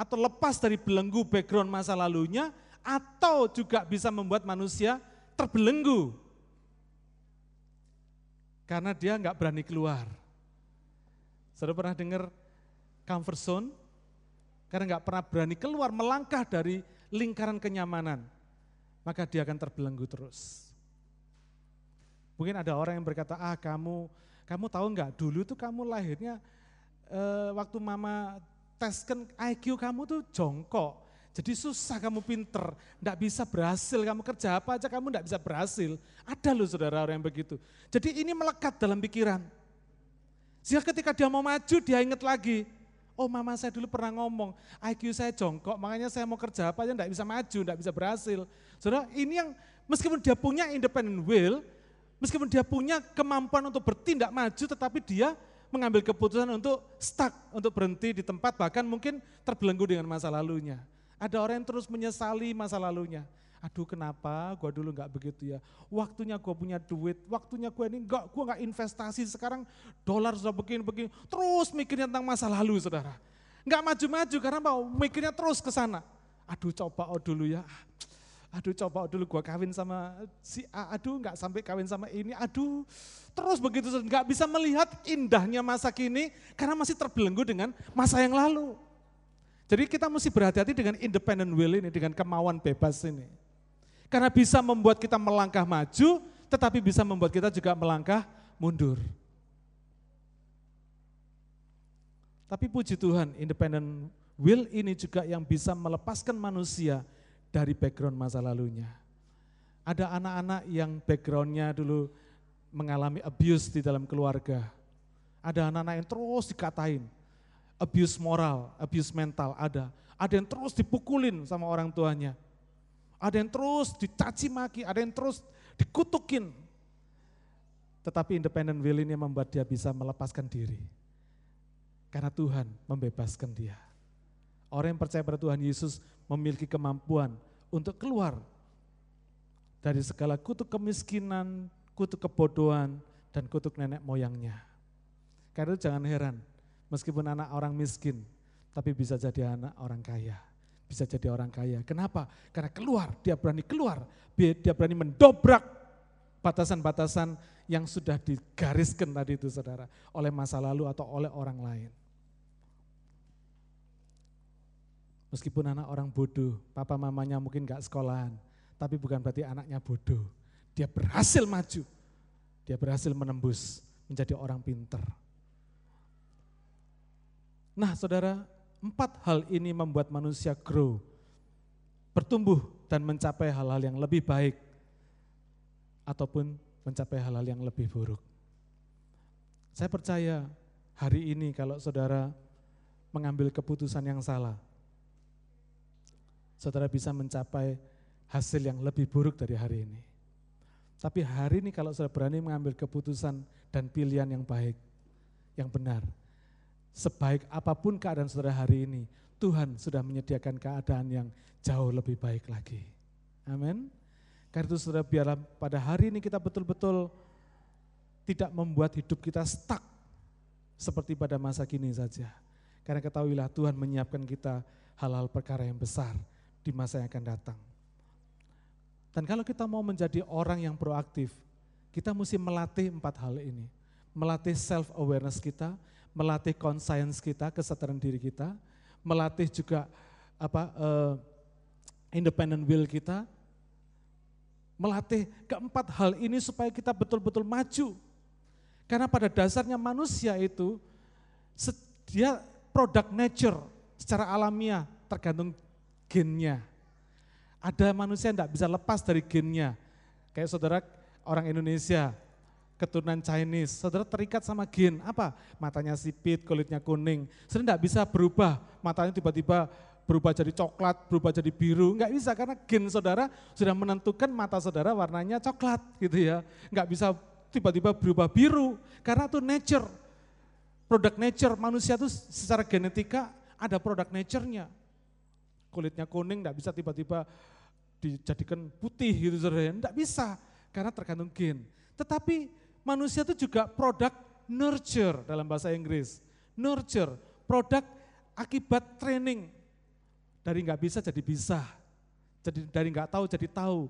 atau lepas dari belenggu background masa lalunya atau juga bisa membuat manusia terbelenggu karena dia nggak berani keluar. Saudara pernah dengar comfort zone? Karena nggak pernah berani keluar melangkah dari lingkaran kenyamanan, maka dia akan terbelenggu terus. Mungkin ada orang yang berkata, ah kamu, kamu tahu nggak dulu tuh kamu lahirnya eh, waktu mama tes kan IQ kamu tuh jongkok. Jadi susah kamu pinter, enggak bisa berhasil, kamu kerja apa aja kamu enggak bisa berhasil. Ada loh saudara orang yang begitu. Jadi ini melekat dalam pikiran. Sehingga ketika dia mau maju dia ingat lagi, oh mama saya dulu pernah ngomong, IQ saya jongkok, makanya saya mau kerja apa aja enggak bisa maju, enggak bisa berhasil. Saudara ini yang meskipun dia punya independent will, meskipun dia punya kemampuan untuk bertindak maju, tetapi dia mengambil keputusan untuk stuck, untuk berhenti di tempat, bahkan mungkin terbelenggu dengan masa lalunya. Ada orang yang terus menyesali masa lalunya. Aduh kenapa gue dulu nggak begitu ya. Waktunya gue punya duit, waktunya gue ini enggak, gue nggak investasi sekarang dolar sudah begini-begini. Terus mikirnya tentang masa lalu saudara. Nggak maju-maju karena mau mikirnya terus ke sana. Aduh coba oh dulu ya, aduh coba dulu gua kawin sama si A, aduh nggak sampai kawin sama ini, aduh terus begitu nggak bisa melihat indahnya masa kini karena masih terbelenggu dengan masa yang lalu. Jadi kita mesti berhati-hati dengan independent will ini, dengan kemauan bebas ini. Karena bisa membuat kita melangkah maju, tetapi bisa membuat kita juga melangkah mundur. Tapi puji Tuhan, independent will ini juga yang bisa melepaskan manusia dari background masa lalunya. Ada anak-anak yang backgroundnya dulu mengalami abuse di dalam keluarga. Ada anak-anak yang terus dikatain, abuse moral, abuse mental ada. Ada yang terus dipukulin sama orang tuanya. Ada yang terus dicaci maki, ada yang terus dikutukin. Tetapi independent will ini membuat dia bisa melepaskan diri. Karena Tuhan membebaskan dia. Orang yang percaya pada Tuhan Yesus memiliki kemampuan untuk keluar dari segala kutuk kemiskinan, kutuk kebodohan, dan kutuk nenek moyangnya. Karena itu jangan heran, meskipun anak orang miskin, tapi bisa jadi anak orang kaya. Bisa jadi orang kaya. Kenapa? Karena keluar, dia berani keluar. Dia berani mendobrak batasan-batasan yang sudah digariskan tadi itu saudara. Oleh masa lalu atau oleh orang lain. Meskipun anak orang bodoh, papa mamanya mungkin gak sekolahan. Tapi bukan berarti anaknya bodoh. Dia berhasil maju. Dia berhasil menembus menjadi orang pinter. Nah saudara, empat hal ini membuat manusia grow, bertumbuh dan mencapai hal-hal yang lebih baik ataupun mencapai hal-hal yang lebih buruk. Saya percaya hari ini kalau saudara mengambil keputusan yang salah, saudara bisa mencapai hasil yang lebih buruk dari hari ini. Tapi hari ini kalau saudara berani mengambil keputusan dan pilihan yang baik, yang benar, sebaik apa pun keadaan saudara hari ini, Tuhan sudah menyediakan keadaan yang jauh lebih baik lagi. Amin. Karena itu saudara biarlah pada hari ini kita betul-betul tidak membuat hidup kita stuck seperti pada masa kini saja. Karena ketahuilah Tuhan menyiapkan kita hal-hal perkara yang besar di masa yang akan datang. Dan kalau kita mau menjadi orang yang proaktif, kita mesti melatih empat hal ini. Melatih self-awareness kita, melatih conscience kita, kesadaran diri kita, melatih juga apa uh, independent will kita, melatih keempat hal ini supaya kita betul-betul maju. Karena pada dasarnya manusia itu dia produk nature secara alamiah tergantung gennya. Ada manusia yang tidak bisa lepas dari gennya. Kayak saudara orang Indonesia, keturunan Chinese, saudara terikat sama gen, apa? Matanya sipit, kulitnya kuning, saudara tidak bisa berubah, matanya tiba-tiba berubah jadi coklat, berubah jadi biru, enggak bisa karena gen saudara sudah menentukan mata saudara warnanya coklat gitu ya. Enggak bisa tiba-tiba berubah biru, karena itu nature. Produk nature, manusia itu secara genetika ada produk nature-nya. Kulitnya kuning enggak bisa tiba-tiba dijadikan putih gitu saudara, enggak bisa karena tergantung gen. Tetapi manusia itu juga produk nurture dalam bahasa Inggris. Nurture, produk akibat training. Dari nggak bisa jadi bisa. Jadi dari nggak tahu jadi tahu.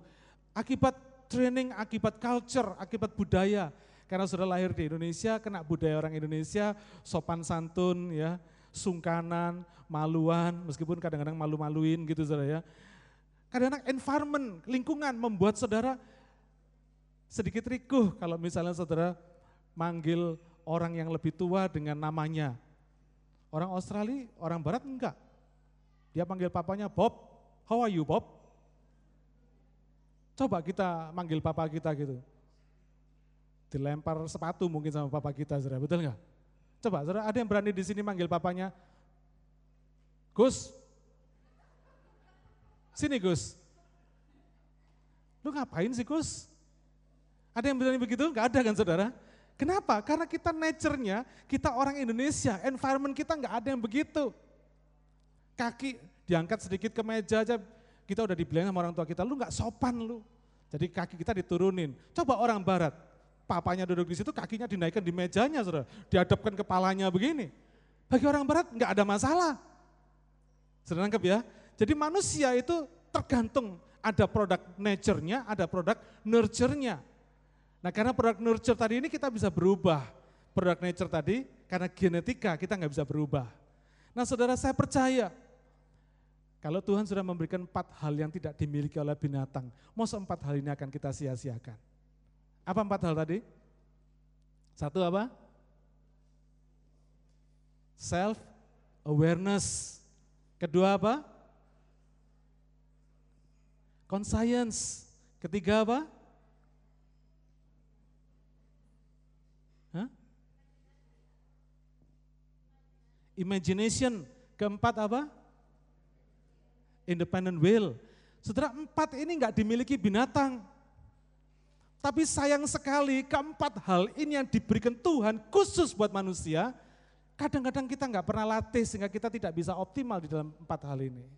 Akibat training, akibat culture, akibat budaya. Karena sudah lahir di Indonesia, kena budaya orang Indonesia, sopan santun, ya, sungkanan, maluan, meskipun kadang-kadang malu-maluin gitu saudara ya. Kadang-kadang environment, lingkungan membuat saudara sedikit rikuh kalau misalnya saudara manggil orang yang lebih tua dengan namanya. Orang Australia, orang Barat enggak. Dia panggil papanya Bob, how are you Bob? Coba kita manggil papa kita gitu. Dilempar sepatu mungkin sama papa kita, saudara, betul enggak? Coba, saudara, ada yang berani di sini manggil papanya, Gus, sini Gus. Lu ngapain sih Gus? Ada yang berani begitu? Enggak ada kan saudara? Kenapa? Karena kita nature-nya, kita orang Indonesia, environment kita enggak ada yang begitu. Kaki diangkat sedikit ke meja aja, kita udah dibilang sama orang tua kita, lu enggak sopan lu. Jadi kaki kita diturunin. Coba orang barat, papanya duduk di situ, kakinya dinaikkan di mejanya, saudara. Dihadapkan kepalanya begini. Bagi orang barat enggak ada masalah. Sudah nangkep ya? Jadi manusia itu tergantung ada produk nature-nya, ada produk nurture-nya. Nah karena produk nurture tadi ini kita bisa berubah. Produk nature tadi karena genetika kita nggak bisa berubah. Nah saudara saya percaya Kalau Tuhan sudah memberikan empat hal yang tidak dimiliki oleh binatang, masa empat hal ini akan kita sia-siakan? Apa empat hal tadi? Satu apa? Self awareness. Kedua apa? Conscience. Ketiga apa? Hah? Imagination. Keempat apa? independent will. Saudara, empat ini enggak dimiliki binatang. Tapi sayang sekali keempat hal ini yang diberikan Tuhan khusus buat manusia, kadang-kadang kita enggak pernah latih sehingga kita tidak bisa optimal di dalam empat hal ini.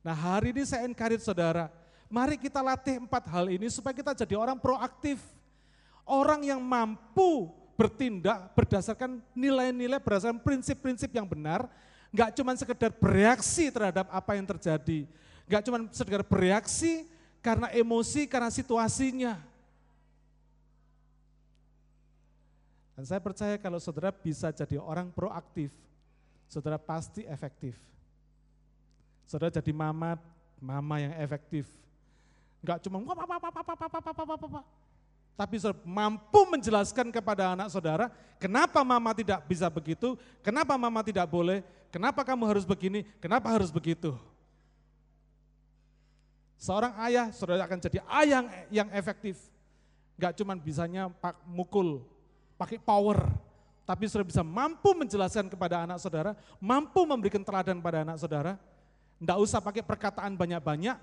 Nah hari ini saya encourage saudara, mari kita latih empat hal ini supaya kita jadi orang proaktif. Orang yang mampu bertindak berdasarkan nilai-nilai, berdasarkan prinsip-prinsip yang benar, Enggak cuma sekedar bereaksi terhadap apa yang terjadi. Enggak cuma sekedar bereaksi karena emosi, karena situasinya. Dan saya percaya kalau saudara bisa jadi orang proaktif, saudara pasti efektif. Saudara jadi mama, mama yang efektif. Enggak cuma tapi mampu menjelaskan kepada anak saudara, kenapa mama tidak bisa begitu, kenapa mama tidak boleh, kenapa kamu harus begini, kenapa harus begitu. Seorang ayah, saudara akan jadi ayah yang efektif. Gak cuma bisanya pak mukul, pakai power, tapi saudara bisa mampu menjelaskan kepada anak saudara, mampu memberikan teladan pada anak saudara. Tidak usah pakai perkataan banyak-banyak,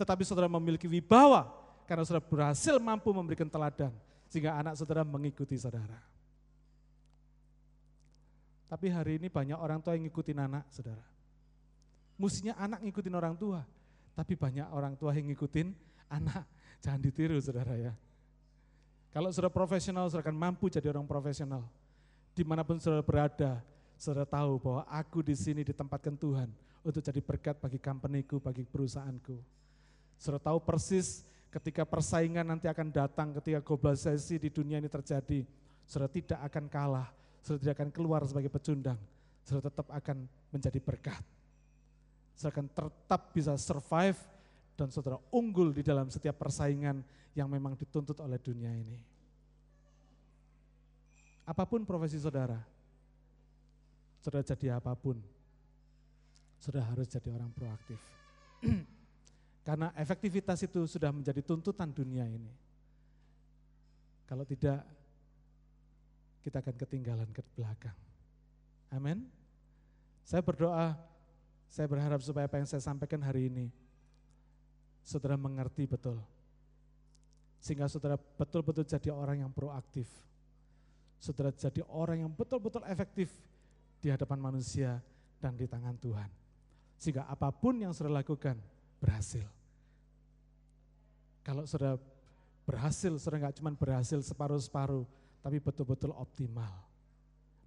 tetapi saudara memiliki wibawa, karena saudara berhasil mampu memberikan teladan sehingga anak saudara mengikuti saudara. Tapi hari ini banyak orang tua yang ngikutin anak, saudara. Mestinya anak ngikutin orang tua, tapi banyak orang tua yang ngikutin anak. Jangan ditiru, saudara ya. Kalau saudara profesional, saudara akan mampu jadi orang profesional. Di mana pun saudara berada, saudara tahu bahwa aku di sini ditempatkan Tuhan untuk jadi berkat bagi companyku, bagi perusahaanku. Saudara tahu persis ketika persaingan nanti akan datang, ketika globalisasi di dunia ini terjadi, saudara tidak akan kalah, saudara tidak akan keluar sebagai pecundang, saudara tetap akan menjadi berkat. Saudara akan tetap bisa survive dan saudara unggul di dalam setiap persaingan yang memang dituntut oleh dunia ini. Apa pun profesi saudara, saudara jadi apa pun, saudara harus jadi orang proaktif. Karena efektivitas itu sudah menjadi tuntutan dunia ini. Kalau tidak, kita akan ketinggalan ke belakang. Amin. Saya berdoa, saya berharap supaya apa yang saya sampaikan hari ini, saudara mengerti betul. Sehingga saudara betul-betul jadi orang yang proaktif. Saudara jadi orang yang betul-betul efektif di hadapan manusia dan di tangan Tuhan. Sehingga apa pun yang saudara lakukan, berhasil. Kalau sudah berhasil, sudah nggak cuma berhasil separuh-separuh, tapi betul-betul optimal.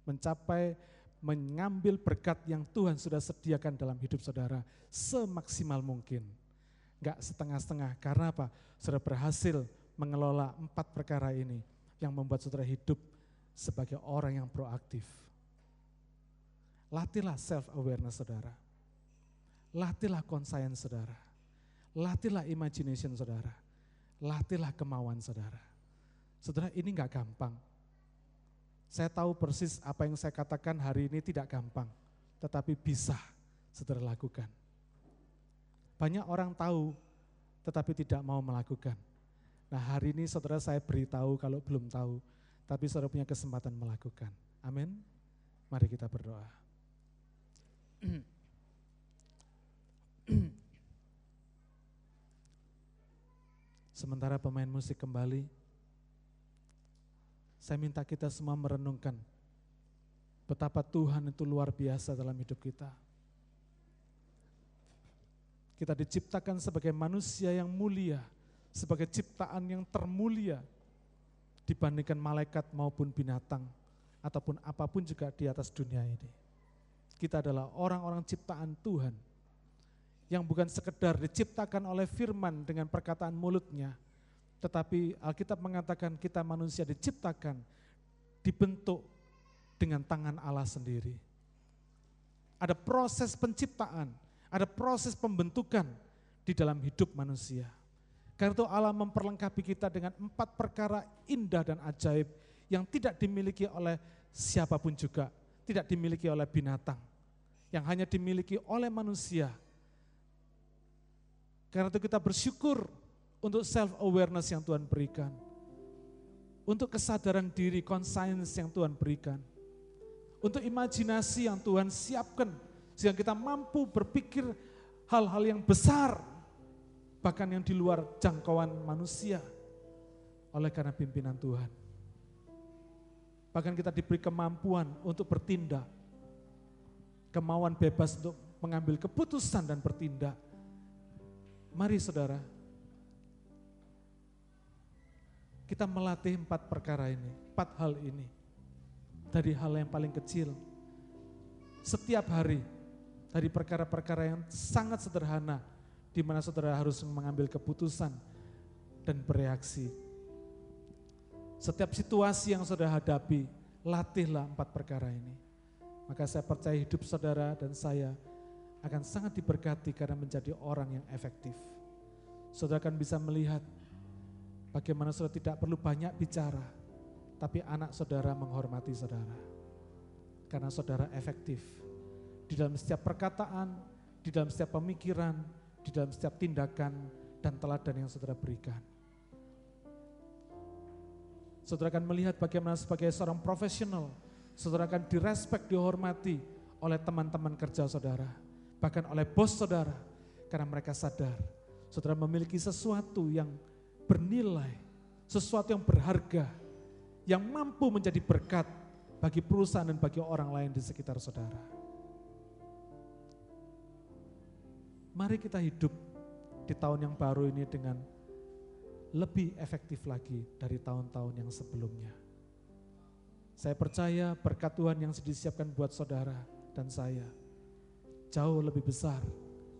Mencapai mengambil berkat yang Tuhan sudah sediakan dalam hidup saudara semaksimal mungkin. Enggak setengah-setengah, karena apa? Saudara berhasil mengelola empat perkara ini yang membuat saudara hidup sebagai orang yang proaktif. Latihlah self-awareness saudara. Latihlah conscience saudara. Latihlah imagination saudara. Latihlah kemauan saudara. Saudara ini nggak gampang. Saya tahu persis apa yang saya katakan hari ini tidak gampang. Tetapi bisa saudara lakukan. Banyak orang tahu tetapi tidak mau melakukan. Nah hari ini saudara saya beritahu kalau belum tahu. Tapi saudara punya kesempatan melakukan. Amin. Mari kita berdoa. Sementara pemain musik kembali, saya minta kita semua merenungkan betapa Tuhan itu luar biasa dalam hidup kita. Kita diciptakan sebagai manusia yang mulia, sebagai ciptaan yang termulia dibandingkan malaikat maupun binatang ataupun apa pun juga di atas dunia ini. Kita adalah orang-orang ciptaan Tuhan yang bukan sekedar diciptakan oleh firman dengan perkataan mulutnya, tetapi Alkitab mengatakan kita manusia diciptakan, dibentuk dengan tangan Allah sendiri. Ada proses penciptaan, Ada proses pembentukan di dalam hidup manusia. Karena itu Allah memperlengkapi kita dengan empat perkara indah dan ajaib yang tidak dimiliki oleh siapa pun juga, tidak dimiliki oleh binatang, yang hanya dimiliki oleh manusia. Karena itu kita bersyukur untuk self awareness yang Tuhan berikan. Untuk kesadaran diri, conscience yang Tuhan berikan. Untuk imajinasi yang Tuhan siapkan sehingga kita mampu berpikir hal-hal yang besar bahkan yang di luar jangkauan manusia oleh karena pimpinan Tuhan. Bahkan kita diberi kemampuan untuk bertindak, kemauan bebas untuk mengambil keputusan dan bertindak. Mari saudara, kita melatih empat perkara ini, empat hal ini. Dari hal yang paling kecil, setiap hari, dari perkara-perkara yang sangat sederhana, di mana saudara harus mengambil keputusan dan bereaksi. Setiap situasi yang saudara hadapi, latihlah empat perkara ini. Maka saya percaya hidup saudara dan saya akan sangat diberkati karena menjadi orang yang efektif. Saudara akan bisa melihat bagaimana saudara tidak perlu banyak bicara, tapi anak saudara menghormati saudara. Karena saudara efektif di dalam setiap perkataan, di dalam setiap pemikiran, di dalam setiap tindakan dan teladan yang saudara berikan. Saudara akan melihat bagaimana sebagai seorang profesional, saudara akan direspek, dihormati oleh teman-teman kerja saudara, bahkan oleh bos saudara, karena mereka sadar saudara memiliki sesuatu yang bernilai, sesuatu yang berharga, yang mampu menjadi berkat bagi perusahaan dan bagi orang lain di sekitar saudara. Mari kita hidup di tahun yang baru ini dengan lebih efektif lagi dari tahun-tahun yang sebelumnya. Saya percaya berkat Tuhan yang disiapkan buat saudara dan saya jauh lebih besar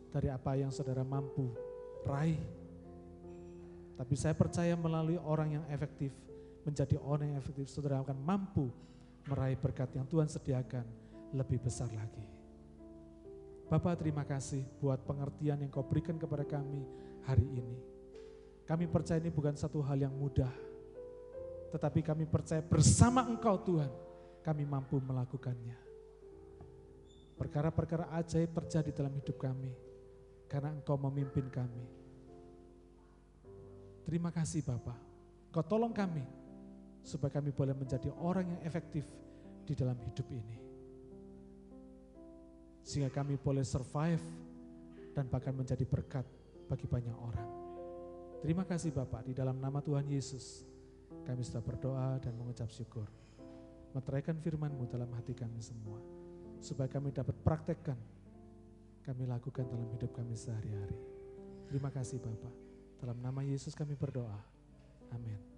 dari apa yang saudara mampu raih. Tapi saya percaya melalui orang yang efektif, menjadi orang yang efektif, saudara akan mampu meraih berkat yang Tuhan sediakan lebih besar lagi. Bapak terima kasih buat pengertian yang kau berikan kepada kami hari ini. Kami percaya ini bukan satu hal yang mudah, tetapi kami percaya bersama Engkau Tuhan, kami mampu melakukannya. Perkara-perkara ajaib terjadi dalam hidup kami, karena Engkau memimpin kami. Terima kasih Bapak, Kau tolong kami, supaya kami boleh menjadi orang yang efektif di dalam hidup ini sehingga kami boleh survive dan bahkan menjadi berkat bagi banyak orang. Terima kasih Bapak, di dalam nama Tuhan Yesus kami sudah berdoa dan mengucap syukur. Meteraikan firman-Mu dalam hati kami semua, supaya kami dapat praktekkan, kami lakukan dalam hidup kami sehari-hari. Terima kasih Bapak, dalam nama Yesus kami berdoa. Amin.